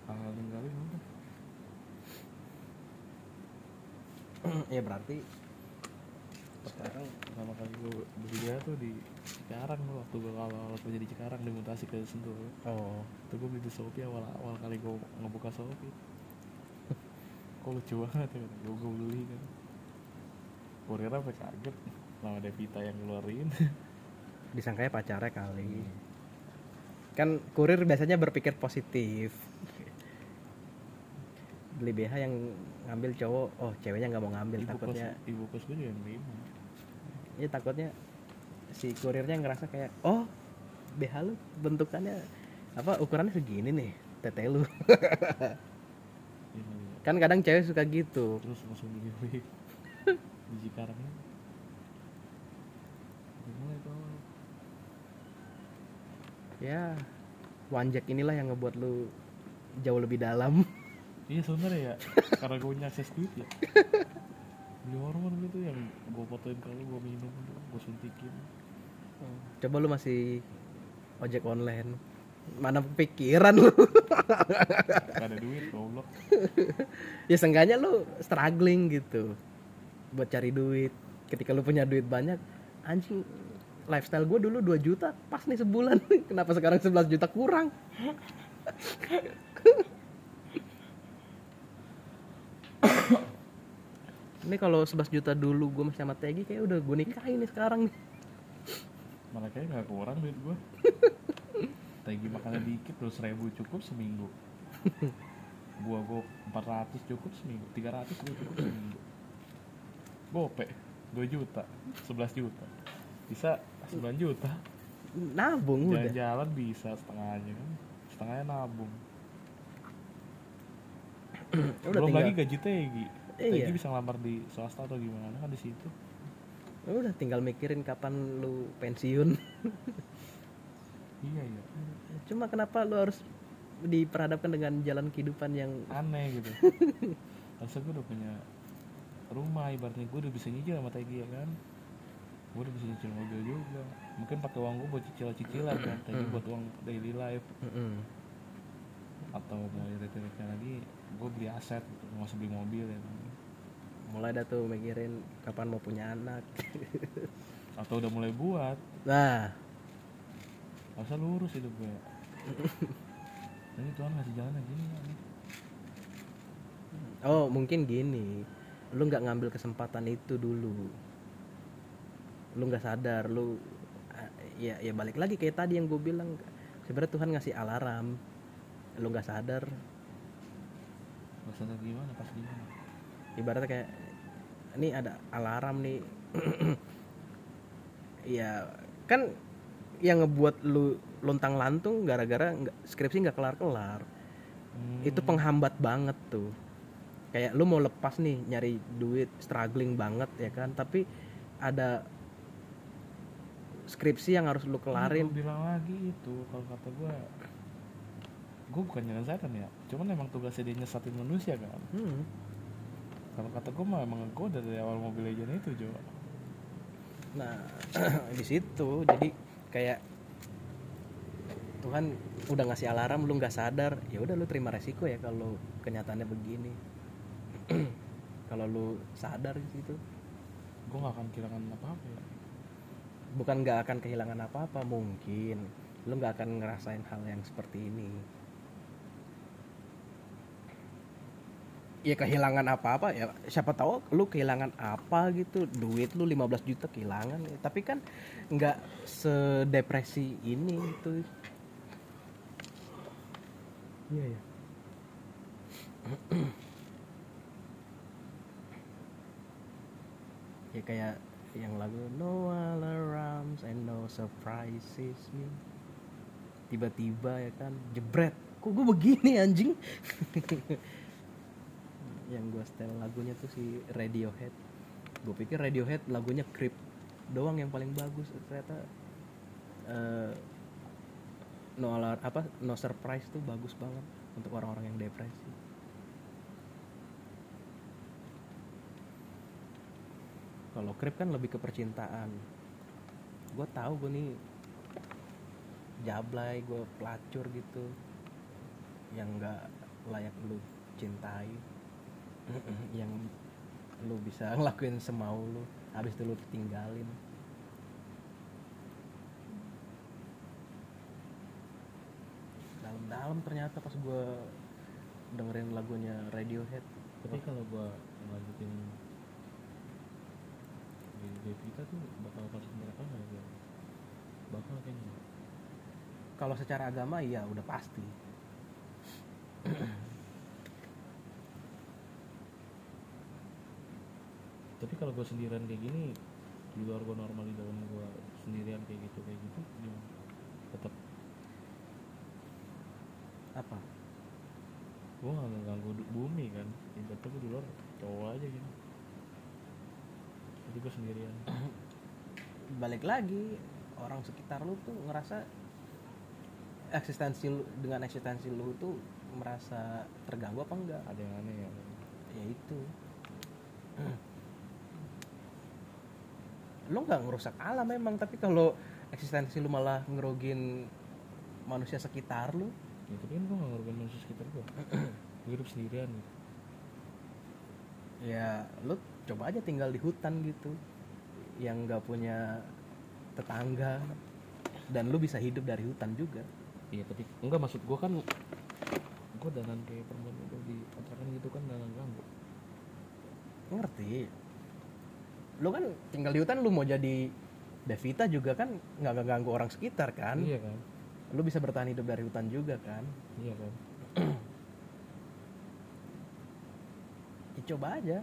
Hal-hal ninggalin udah. *clears throat* Ya berarti sekarang pertama kali gue beli dia tuh di Cikarang tuh waktu gue awal awal kerja di Cikarang dimutasi ke Sentul. Oh. Itu gue beli di Shopee awal awal kali gue ngebuka Shopee. *laughs* Kok lucu banget ya gue gue beli kan. Kurir apa kaget nama Devita yang ngeluarin. *laughs* Disangkanya pacarnya kali. Kan kurir biasanya berpikir positif. Beli BH yang ngambil cowok oh ceweknya nggak mau ngambil ibu kos takutnya. ibu kos gue juga yang ya takutnya si kurirnya ngerasa kayak oh BH lu bentukannya apa ukurannya segini nih tete lu. Iya, iya. kan kadang cewek suka gitu. Terus langsung di *laughs* biji karangnya ya wanjak inilah yang ngebuat lu jauh lebih dalam. Iya sebenernya ya karena gue punya akses duit ya *laughs* beli hormon gitu yang gue fotoin kalau gue minum gue suntikin. Coba lu masih ojek online. Mana pikiran lu? Gak ada duit goblok. *laughs* Ya seenggaknya lu struggling gitu buat cari duit. Ketika lu punya duit banyak anjing lifestyle gue dulu 2 juta pas nih sebulan. *laughs* Kenapa sekarang 11 juta kurang *laughs* ini kalau 11 juta dulu gue masih sama Tegi kayak udah gue nikahin nih sekarang nih. Malah kayak gak kurang duit gue *laughs* Tegi makannya dikit terus ribu cukup seminggu. Gua gue 400 cukup seminggu 300 gue cukup seminggu. Gope 2 juta 11 juta. Bisa 9 juta. Nabung udah. Jalan-jalan bisa setengahnya kan. Setengahnya nabung. Udah belum tinggal. lagi gaji Tegi Iya. Bisa ngelamar di swasta atau gimana? Kan di situ. Udah tinggal mikirin kapan lu pensiun. Iya iya. Cuma kenapa lu harus diperhadapkan dengan jalan kehidupan yang aneh gitu. *laughs* Masa gue udah punya rumah ibaratnya gue udah bisa nyicil sama Tegi ya kan? Gue udah bisa nyicil mobil juga. Mungkin pakai uang gue buat cicilan-cicilan kan? Tegi buat uang daily life. Atau mau irit-iritnya lagi gue beli aset gitu nggak usah beli mobil ya. Mulai dah tuh mikirin kapan mau punya anak. *laughs* Atau udah mulai buat. Nah. Gak usah lurus hidup gue *laughs* Jadi Tuhan ngasih jalan gini oh mungkin gini. Lu nggak ngambil kesempatan itu dulu. Lu nggak sadar lu ah, ya ya balik lagi kayak tadi yang gue bilang. Sebenarnya Tuhan ngasih alarm. Lu nggak sadar Usah gimana? Pas gimana? Ibaratnya kayak ini ada alarm nih. *clears throat* Ya kan yang ngebuat lu lontang lantung gara-gara nggak- skripsi nggak kelar-kelar. Hmm, itu penghambat banget tuh. Kayak lu mau lepas nih nyari duit struggling banget ya kan? Tapi ada skripsi yang harus lu kelarin. Gue bilang lagi itu Kalau kata gue Gue bukan nyalain setan ya Cuman emang tugasnya dia nyesatin manusia kan Hmm. Kalau kata gue mah emang gue dari awal Mobile Legends itu Jo Nah, *clears throat* di situ jadi kayak Tuhan udah ngasih alarm lu nggak sadar, ya udah lu terima resiko ya kalau kenyataannya begini. *clears throat* kalau lu sadar gitu, Gue gak akan kehilangan apa-apa ya bukan nggak akan kehilangan apa-apa mungkin, lu nggak akan ngerasain hal yang seperti ini. Ya kehilangan apa-apa ya siapa tahu lu kehilangan apa gitu. Duit lu 15 juta kehilangan ya. tapi kan nggak sedepresi ini gitu iya ya *clears throat* ya kayak yang lagu no alarms and no surprises me. Tiba-tiba ya kan jebret. Kok gue begini anjing *laughs* yang gue setel lagunya tuh si Radiohead. Gue pikir Radiohead lagunya Creep doang yang paling bagus. Ternyata eh, no alar apa no surprise tuh bagus banget untuk orang-orang yang depresi. Kalau Creep kan lebih ke percintaan. Gue tahu gue nih jablay gue pelacur gitu yang nggak layak lu cintai *laughs* yang lu bisa *laughs* ngelakuin semau lu habis itu lu tinggalin. Dalam-dalam ternyata pas gue dengerin lagunya Radiohead. Tapi kalau gue lanjutin di Devita tuh bakal masuk neraka nggak ya? Bakal kayaknya. Kalau secara agama iya udah pasti *clears throat* Tapi kalau gue sendirian kayak gini Di luar gue normal di dalam gue sendirian kayak gitu kayak gitu gimana tetap apa? Gue nggak ngeganggu bumi kan ibaratnya gue di luar cowok aja gitu. Jadi gue sendirian. *clears throat* Balik lagi orang sekitar lu tuh ngerasa eksistensi lu dengan eksistensi lu tuh merasa terganggu apa enggak? Ada yang aneh ya. Ya itu *clears throat* lu nggak ngerusak alam memang tapi kalau eksistensi lu malah ngerugin manusia sekitar lu. Ya tapi kan gue nggak ngorbanin manusia sekitar gue gue hidup sendirian gitu. Ya lu coba aja tinggal di hutan gitu yang nggak punya tetangga dan lu bisa hidup dari hutan juga. Iya tapi enggak maksud gue kan gue danan kayak perempuan itu di kontrakan gitu kan danan ganggu. Ngerti lu kan tinggal di hutan lu mau jadi Devita juga kan nggak ganggu orang sekitar kan? Iya kan. Lu bisa bertahan hidup dari hutan juga kan? Iya kan. Ya, coba aja.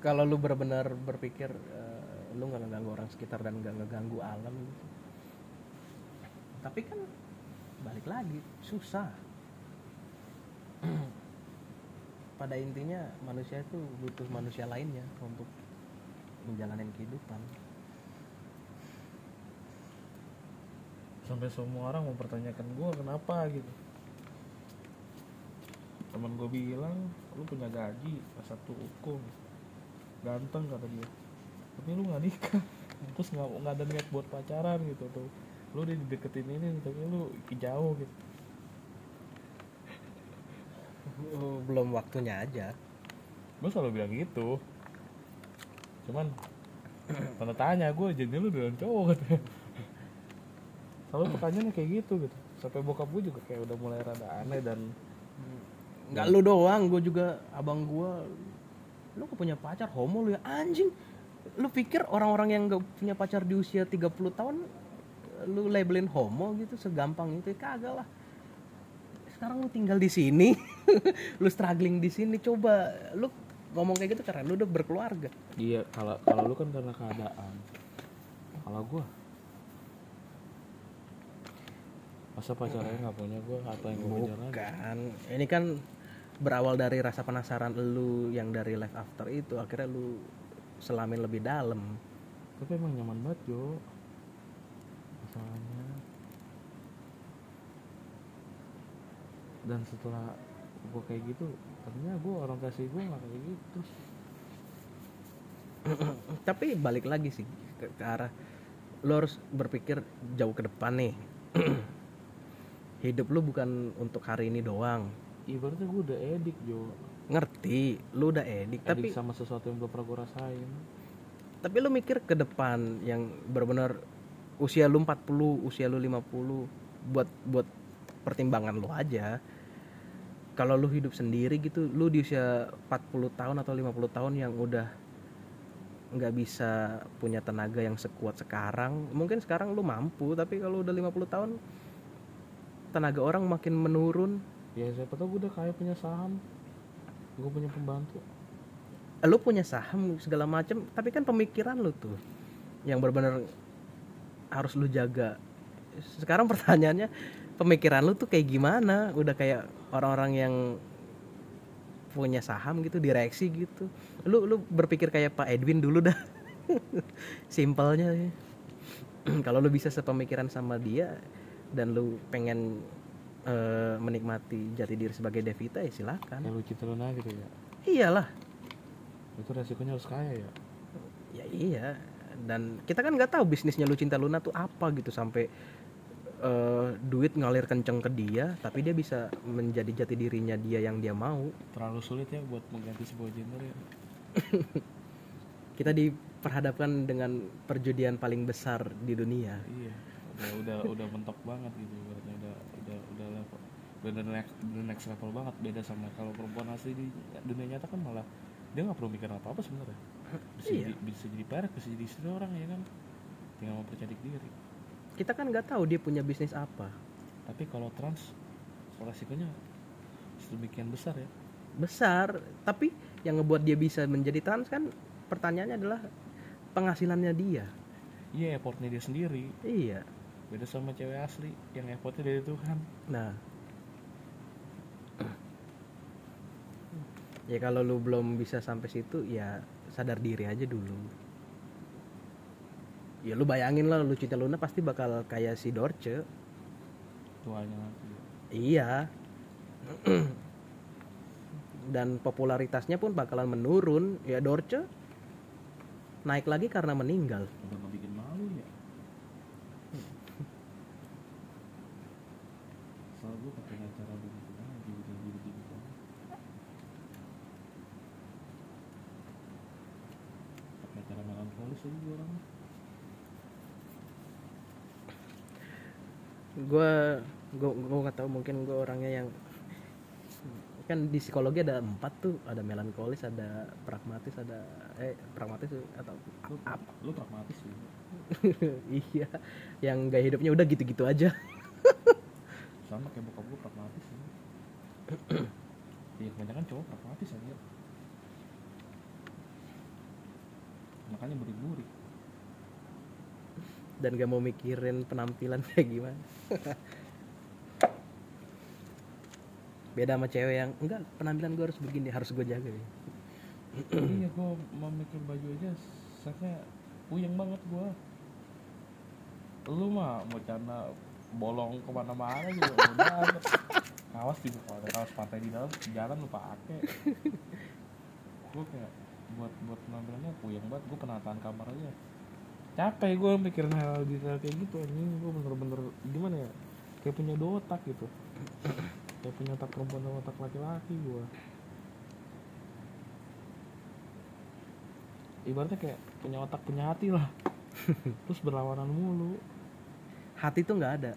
Kalau lu benar-benar berpikir eh, lu nggak ngeganggu orang sekitar dan nggak ngeganggu alam gitu tapi kan balik lagi susah. *clears throat* Pada intinya manusia itu butuh manusia lainnya untuk menjalani kehidupan. Sampai semua orang mempertanyakan gue kenapa? Gitu. Teman gue bilang lu punya gaji satu hukum. Ganteng kata dia. Tapi lu nggak nikah. *laughs* Terus nggak nggak ada niat buat pacaran gitu tuh. Lu udah dideketin ini tapi lu jauh gitu. Oh, belum waktunya aja. Gue selalu bilang gitu cuman tanda tanya gue jadi lu dengan cowok katanya. Selalu pertanyaannya kayak gitu gitu. Sampai bokap gue juga kayak udah mulai rada aneh dan nggak lu doang gue juga abang gue lu gak punya pacar homo lu ya. Anjing lu pikir orang-orang yang gak punya pacar di usia 30 tahun lu labelin homo gitu segampang itu? Kagak lah. Sekarang lu tinggal di sini *laughs* lu struggling di sini. Coba lu ngomong kayak gitu karena lu udah berkeluarga. Iya, kalau kalau lu kan karena keadaan. Kalau gua? Masa pacarnya nggak punya gua? Atau yang pacaran bukan. Ini kan berawal dari rasa penasaran lu yang dari life after itu. Akhirnya lu selamin lebih dalam. Tapi emang nyaman banget Jo. Masalahnya. Dan setelah gua kayak gitu ternyata gua orientasi gua nggak kayak gitu. *clears throat* Tapi balik lagi sih ke, ke arah lo harus berpikir jauh ke depan nih. *clears throat* Hidup lu bukan untuk hari ini doang. Ibaratnya gua udah edik Jo. Ngerti lu udah edik tapi edik sama sesuatu yang belum pernah gua rasain. tapi lu mikir ke depan yang benar-benar usia lu 40 usia lu 50 buat buat pertimbangan lu aja kalau lu hidup sendiri gitu lu di usia 40 tahun atau 50 tahun yang udah nggak bisa punya tenaga yang sekuat sekarang mungkin sekarang lu mampu tapi kalau udah 50 tahun tenaga orang makin menurun. Ya siapa tahu gua udah kaya punya saham. Gua punya pembantu. Lu punya saham segala macem tapi kan pemikiran lu tuh yang benar-benar harus lu jaga. Sekarang *laughs* pertanyaannya pemikiran lu tuh kayak gimana? Udah kayak orang-orang yang punya saham gitu direksi gitu. Lu lu berpikir kayak Pak Edwin dulu dah. *laughs* Simpelnya ya. *clears throat* kalau lu bisa sepemikiran sama dia dan lu pengen eh, menikmati jati diri sebagai Devita ya silakan. Kayak Lucinta Luna gitu ya. Iyalah. Itu resikonya harus kaya ya. Ya iya. Dan kita kan nggak tahu bisnisnya Lucinta Luna tuh apa gitu sampai eh, duit ngalir kenceng ke dia tapi dia bisa menjadi jati dirinya dia yang dia mau. Terlalu sulit ya buat mengganti sebuah gender ya. *laughs* Kita diperhadapkan dengan perjudian paling besar di dunia. Iya udah udah udah mentok banget gitu ibaratnya udah udah udah level udah the next, the next level banget beda sama kalau perempuan asli di dunia nyata kan malah dia nggak perlu mikir apa apa sebenarnya. Bisa Iya. jadi, bisa jadi perak bisa jadi istri orang ya kan? Tinggal mempercantik diri kita kan nggak tahu dia punya bisnis apa. Tapi kalau trans resikonya sedemikian besar ya. Besar tapi yang ngebuat dia bisa menjadi trans kan pertanyaannya adalah penghasilannya dia. Iya effortnya dia sendiri. Iya. Beda sama cewek asli yang effortnya dari Tuhan. Nah. Ya kalau lu belum bisa sampai situ ya sadar diri aja dulu ya lu bayangin lah lu cinta Luna pasti bakal kayak si Dorce. Tuanya iya. Dan popularitasnya pun bakalan menurun. Ya Dorce naik lagi karena meninggal udah ngebikin malu ya soal gue pakai acara begitu aja udah gitu gitu pakai acara melankolis aja gue orang gue gue gue nggak tahu mungkin gue orangnya yang kan di psikologi ada empat tuh ada melankolis ada pragmatis ada eh pragmatis atau lu, lu pragmatis sih. *laughs* iya yang gaya hidupnya udah gitu-gitu aja. *laughs* Sama kayak bokap gue pragmatis sih. *coughs* Iya kebanyakan cowok pragmatis aja. Makanya burik-burik dan gak mau mikirin penampilan *laughs* kayak gimana. Beda sama cewek yang enggak penampilan gue harus begini harus gue jaga ya. *clears throat* iya gue mau mikir baju aja saya puyeng banget gue lu mah mau cana bolong ke mana-mana juga kaos juga kalau ada kaos pantai di dalam jalan lu pakai. *laughs* Gue kayak buat buat penampilannya puyeng banget gue penataan kamar aja capek gue mikirin hal detail kayak gitu anjing. Gue bener-bener gimana ya kayak punya dua otak gitu. Kayak punya otak perempuan dan otak laki-laki gue ibaratnya kayak punya otak punya hati lah. Terus berlawanan mulu. Hati tuh nggak ada?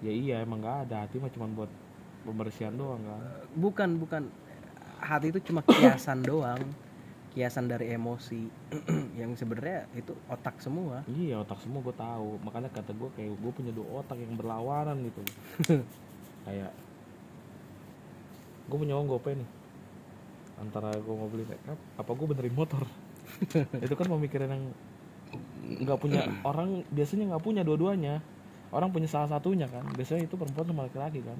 Ya iya emang nggak ada. Hati mah cuma buat pembersihan doang kan. Bukan bukan. Hati itu cuma kiasan doang kiasan dari emosi *clears throat* yang sebenarnya itu otak semua. Iya otak semua gue tahu. Makanya kata gue kayak gue punya dua otak yang berlawanan gitu. *laughs* Kayak gue punya uang gope nih. Antara gue mau beli make up apa gue benerin motor? *laughs* Itu kan pemikiran yang nggak punya *clears throat* orang biasanya nggak punya dua-duanya. Orang punya salah satunya kan. Biasanya itu perempuan sama laki-laki kan.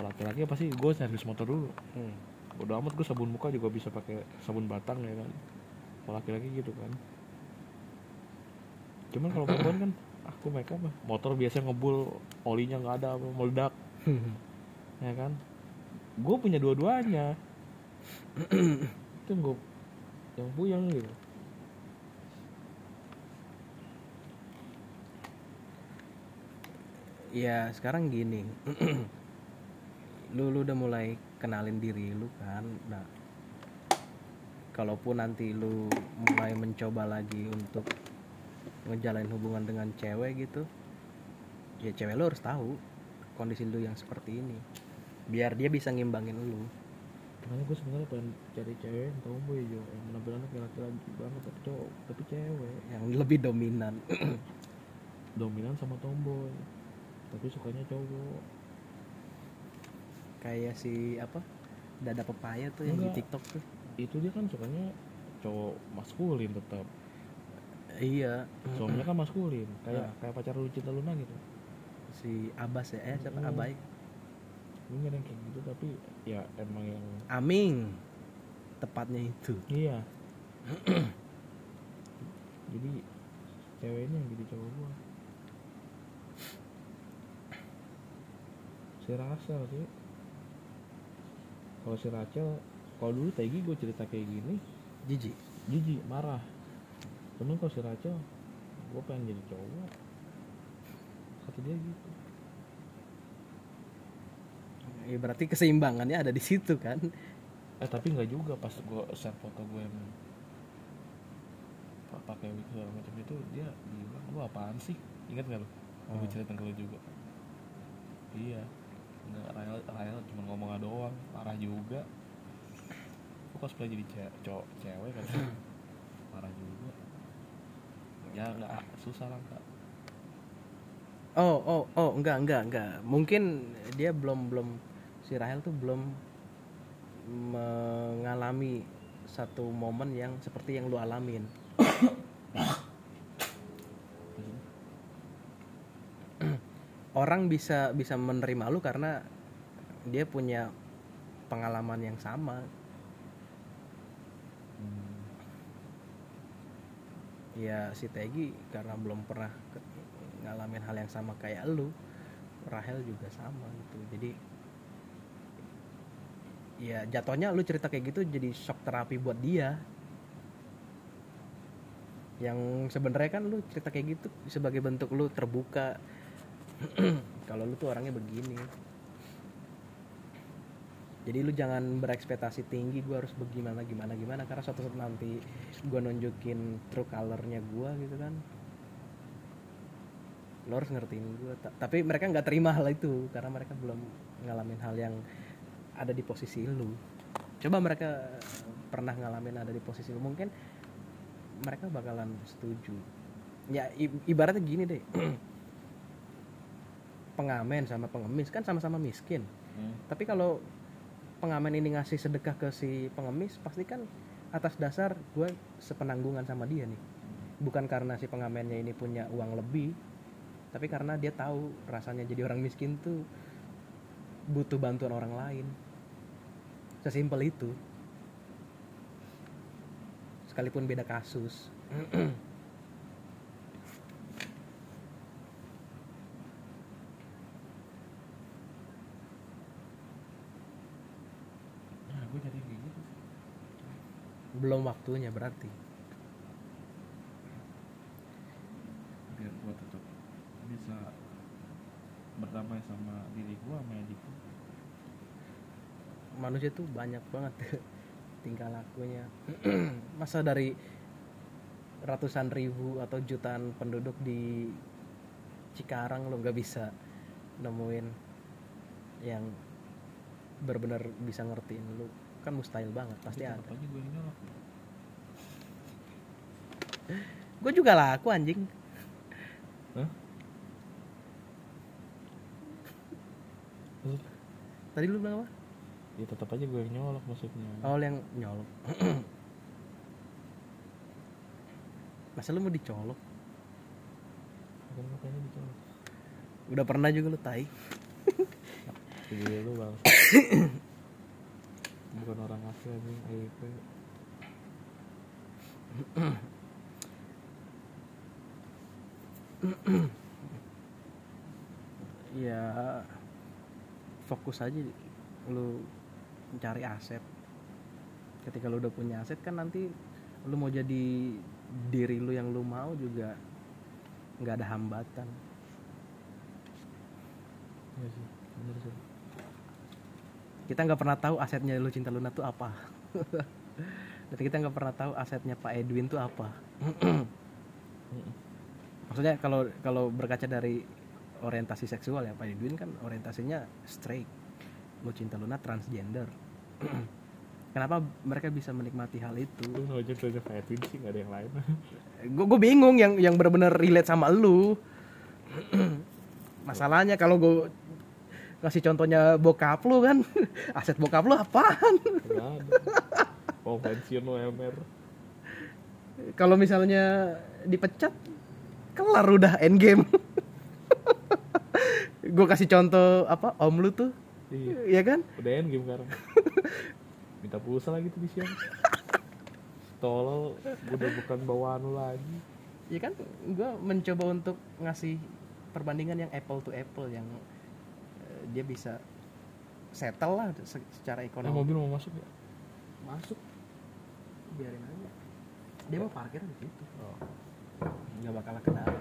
Kalau laki-laki pasti gue servis motor dulu. Hmm. Bodo amat gue sabun muka juga bisa pakai sabun batang ya kan? Kalau laki-laki gitu kan. Cuman kalau perempuan kan aku make up ah. motor biasa ngebul olinya nggak ada apa, meledak. *laughs* Ya kan? Gue punya dua-duanya. Itu yang gue yang puyeng gitu. Ya sekarang gini. *clears throat* Lu lu udah mulai kenalin diri lu kan. Nah kalaupun nanti lu mulai mencoba lagi untuk ngejalanin hubungan dengan cewek gitu ya cewek lu harus tahu kondisi lu yang seperti ini. Biar dia bisa ngimbangin lu. Makanya gue sebenarnya pengen cari cewek yang tomboy jo yang penampilannya kayak laki-laki banget tapi cowok tapi cewek. Yang lebih dominan. *clears throat* Dominan sama tomboy. Tapi sukanya cowok kayak si apa dada pepaya tuh yang di. TikTok tuh. Itu dia kan sukanya cowok maskulin tetap. Iya. Suaminya kan maskulin kayak Nah. kayak pacar lu cinta luna gitu. Si Abbas ya eh siapa? Hmm. Abai ini ada yang kayak gitu tapi ya emang yang Aming. Tepatnya itu. Iya. *clears throat* Jadi ceweknya yang jadi cowok gua. Si Rachel sih kalau si Rachel kalau dulu Tegi gue cerita kayak gini Jiji jijik marah. Cuman kalau si Rachel gue pengen jadi cowok. Kata dia gitu. Ya berarti keseimbangannya ada di situ kan? Eh tapi nggak juga pas gue share foto gue yang pa- pakai wig segala macam itu dia bilang lu apaan sih? Ingat nggak lu? Gue Oh. cerita ke lu juga. Iya nggak Rael Rael cuma ngomong doang marah juga. Lu cosplay jadi ce- cowok cewek kan *coughs* marah juga. Ya nggak susah lah kak. Oh oh oh enggak enggak enggak mungkin dia belum belum si Rahel tuh belum mengalami satu momen yang seperti yang lu alamin orang bisa bisa menerima lu karena dia punya pengalaman yang sama. Hmm. ya si Tegi karena belum pernah ngalamin hal yang sama kayak lu Rahel juga sama gitu. Jadi ya jatuhnya lu cerita kayak gitu jadi shock terapi buat dia. Yang sebenarnya kan lu cerita kayak gitu sebagai bentuk lu terbuka *clears throat* kalau lu tuh orangnya begini. Jadi lu jangan berekspektasi tinggi gue harus bagaimana gimana gimana. Karena suatu saat nanti gue nunjukin true colornya gue gitu kan. Lo harus ngertiin gue tapi mereka nggak terima hal itu karena mereka belum ngalamin hal yang ada di posisi lu. Coba mereka pernah ngalamin ada di posisi lu mungkin mereka bakalan setuju. Ya ibaratnya gini deh *clears throat* pengamen sama pengemis kan sama-sama miskin. Hmm. tapi kalau pengamen ini ngasih sedekah ke si pengemis pasti kan atas dasar gue sepenanggungan sama dia nih. Bukan karena si pengamennya ini punya uang lebih tapi karena dia tahu rasanya jadi orang miskin tuh butuh bantuan orang lain. Sesimpel itu. Sekalipun beda kasus *clears throat* Nah, gue jadi kayak gitu. Belum waktunya berarti. Biar gue tetap bisa berdamai sama diri gue sama adik gue. manusia tuh banyak banget *laughs* tingkah lakunya. *clears throat* Masa dari ratusan ribu atau jutaan penduduk di Cikarang lo nggak bisa nemuin yang benar-benar bisa ngertiin lu kan mustahil banget pasti ada gue gue juga laku anjing Hah? Terus, tadi lu bilang apa ya tetap aja gue yang nyolok maksudnya. awal yang nyolok *clears throat* masa lu mau dicolok Kan makanya dicolok. udah pernah juga lu tai Jadi lu bang. *clears throat* Bukan orang asli anjing AIP. ya fokus aja lu mencari aset ketika lu udah punya aset kan nanti lu mau jadi diri lu yang lu mau juga nggak ada hambatan Iya sih, bener sih. Kita nggak pernah tahu asetnya lu cinta Luna tuh apa. *laughs* Dan kita nggak pernah tahu asetnya Pak Edwin tuh apa. *clears throat* Maksudnya kalau kalau berkaca dari orientasi seksual ya Pak Edwin kan orientasinya straight. Lu cinta Luna transgender. *clears throat* Kenapa mereka bisa menikmati hal itu? Lu tanya Pak Edwin sih, nggak ada yang lain. *laughs* gue gue bingung yang yang benar-benar relate sama lu. *clears throat* Masalahnya kalau gue ngasih contohnya bokap lu kan *laughs* aset bokap lu apaan. Mau pensiun UMR. kalau misalnya dipecat kelar udah end game *laughs* gue kasih contoh apa om lu tuh Iya, ya kan udah end game sekarang. *laughs* Minta pulsa lagi tuh di siang. Tolol, gue udah bukan bawaan lu lagi. ya kan gue mencoba untuk ngasih perbandingan yang apple to apple yang dia bisa settle lah se- secara ekonomi. mobil mau masuk ya? masuk. Biarin aja. Dia mau parkir di situ. Oh. nggak bakal ke dalam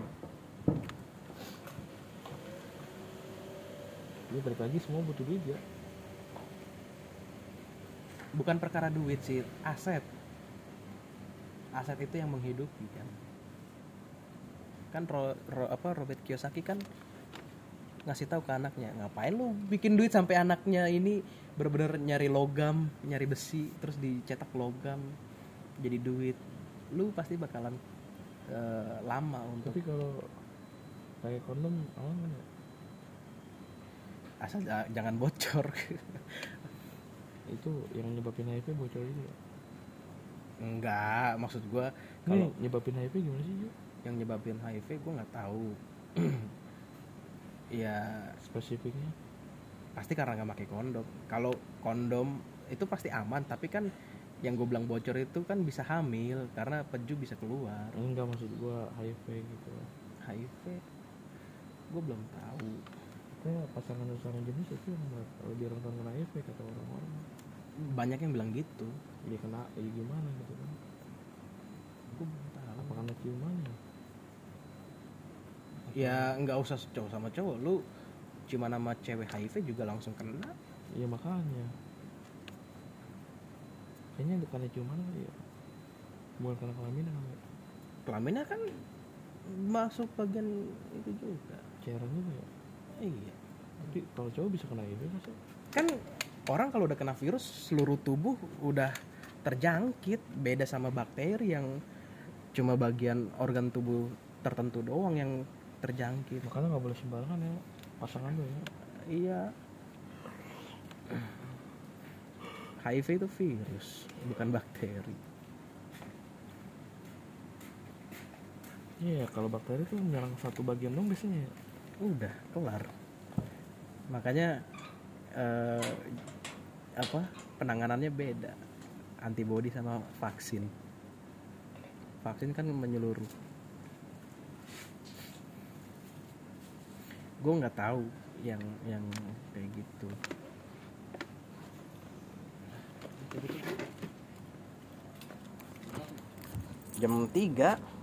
Ini balik lagi semua butuh duit ya. bukan perkara duit sih aset. Aset itu yang menghidupi kan. Kan ro, Ro- apa Robert Kiyosaki kan ngasih tahu ke anaknya ngapain lu bikin duit sampai anaknya ini bener-bener nyari logam nyari besi terus dicetak logam jadi duit lu pasti bakalan eh, lama untuk Tapi kalau pakai kondom aman ya? asal ja- jangan bocor Itu yang nyebabin HIV bocor itu ya? enggak maksud gua Kalau nyebabin HIV gimana sih? Ju? yang nyebabin HIV gue nggak tahu ya spesifiknya? Pasti karena nggak pakai kondom. Kalau kondom itu pasti aman tapi kan yang gue bilang bocor itu kan bisa hamil karena peju bisa keluar. Enggak maksud gua HIV gitu. HIV gue belum tahu. Kayak pasangan pasangan jenis itu yang lebih rentan kena HIV kata orang-orang. Banyak yang bilang gitu. Ya kena ya gimana gitu kan? Gue belum tahu. Apa karena ciumannya ya nggak usah cowok sama cowok. Lu cuma nama cewek HIV juga langsung kena. Iya makanya. Kayaknya bukannya kali ya. Bukan karena kelaminan kali ya. Kelaminnya kan masuk bagian itu juga. Cairan juga ya? Iya. Tapi kalau cowok bisa kena HIV masa kan orang kalau udah kena virus seluruh tubuh udah terjangkit. Beda sama bakteri yang cuma bagian organ tubuh tertentu doang yang terjangkit. Makanya nggak boleh sembarangan ya pasangan tuh ya. Iya. HIV itu virus bukan bakteri. Iya kalau bakteri tuh menyerang satu bagian dong biasanya ya. udah kelar. Makanya eh, apa penanganannya beda. Antibody sama vaksin. Vaksin kan menyeluruh gue nggak tahu yang yang kayak gitu. Jam 3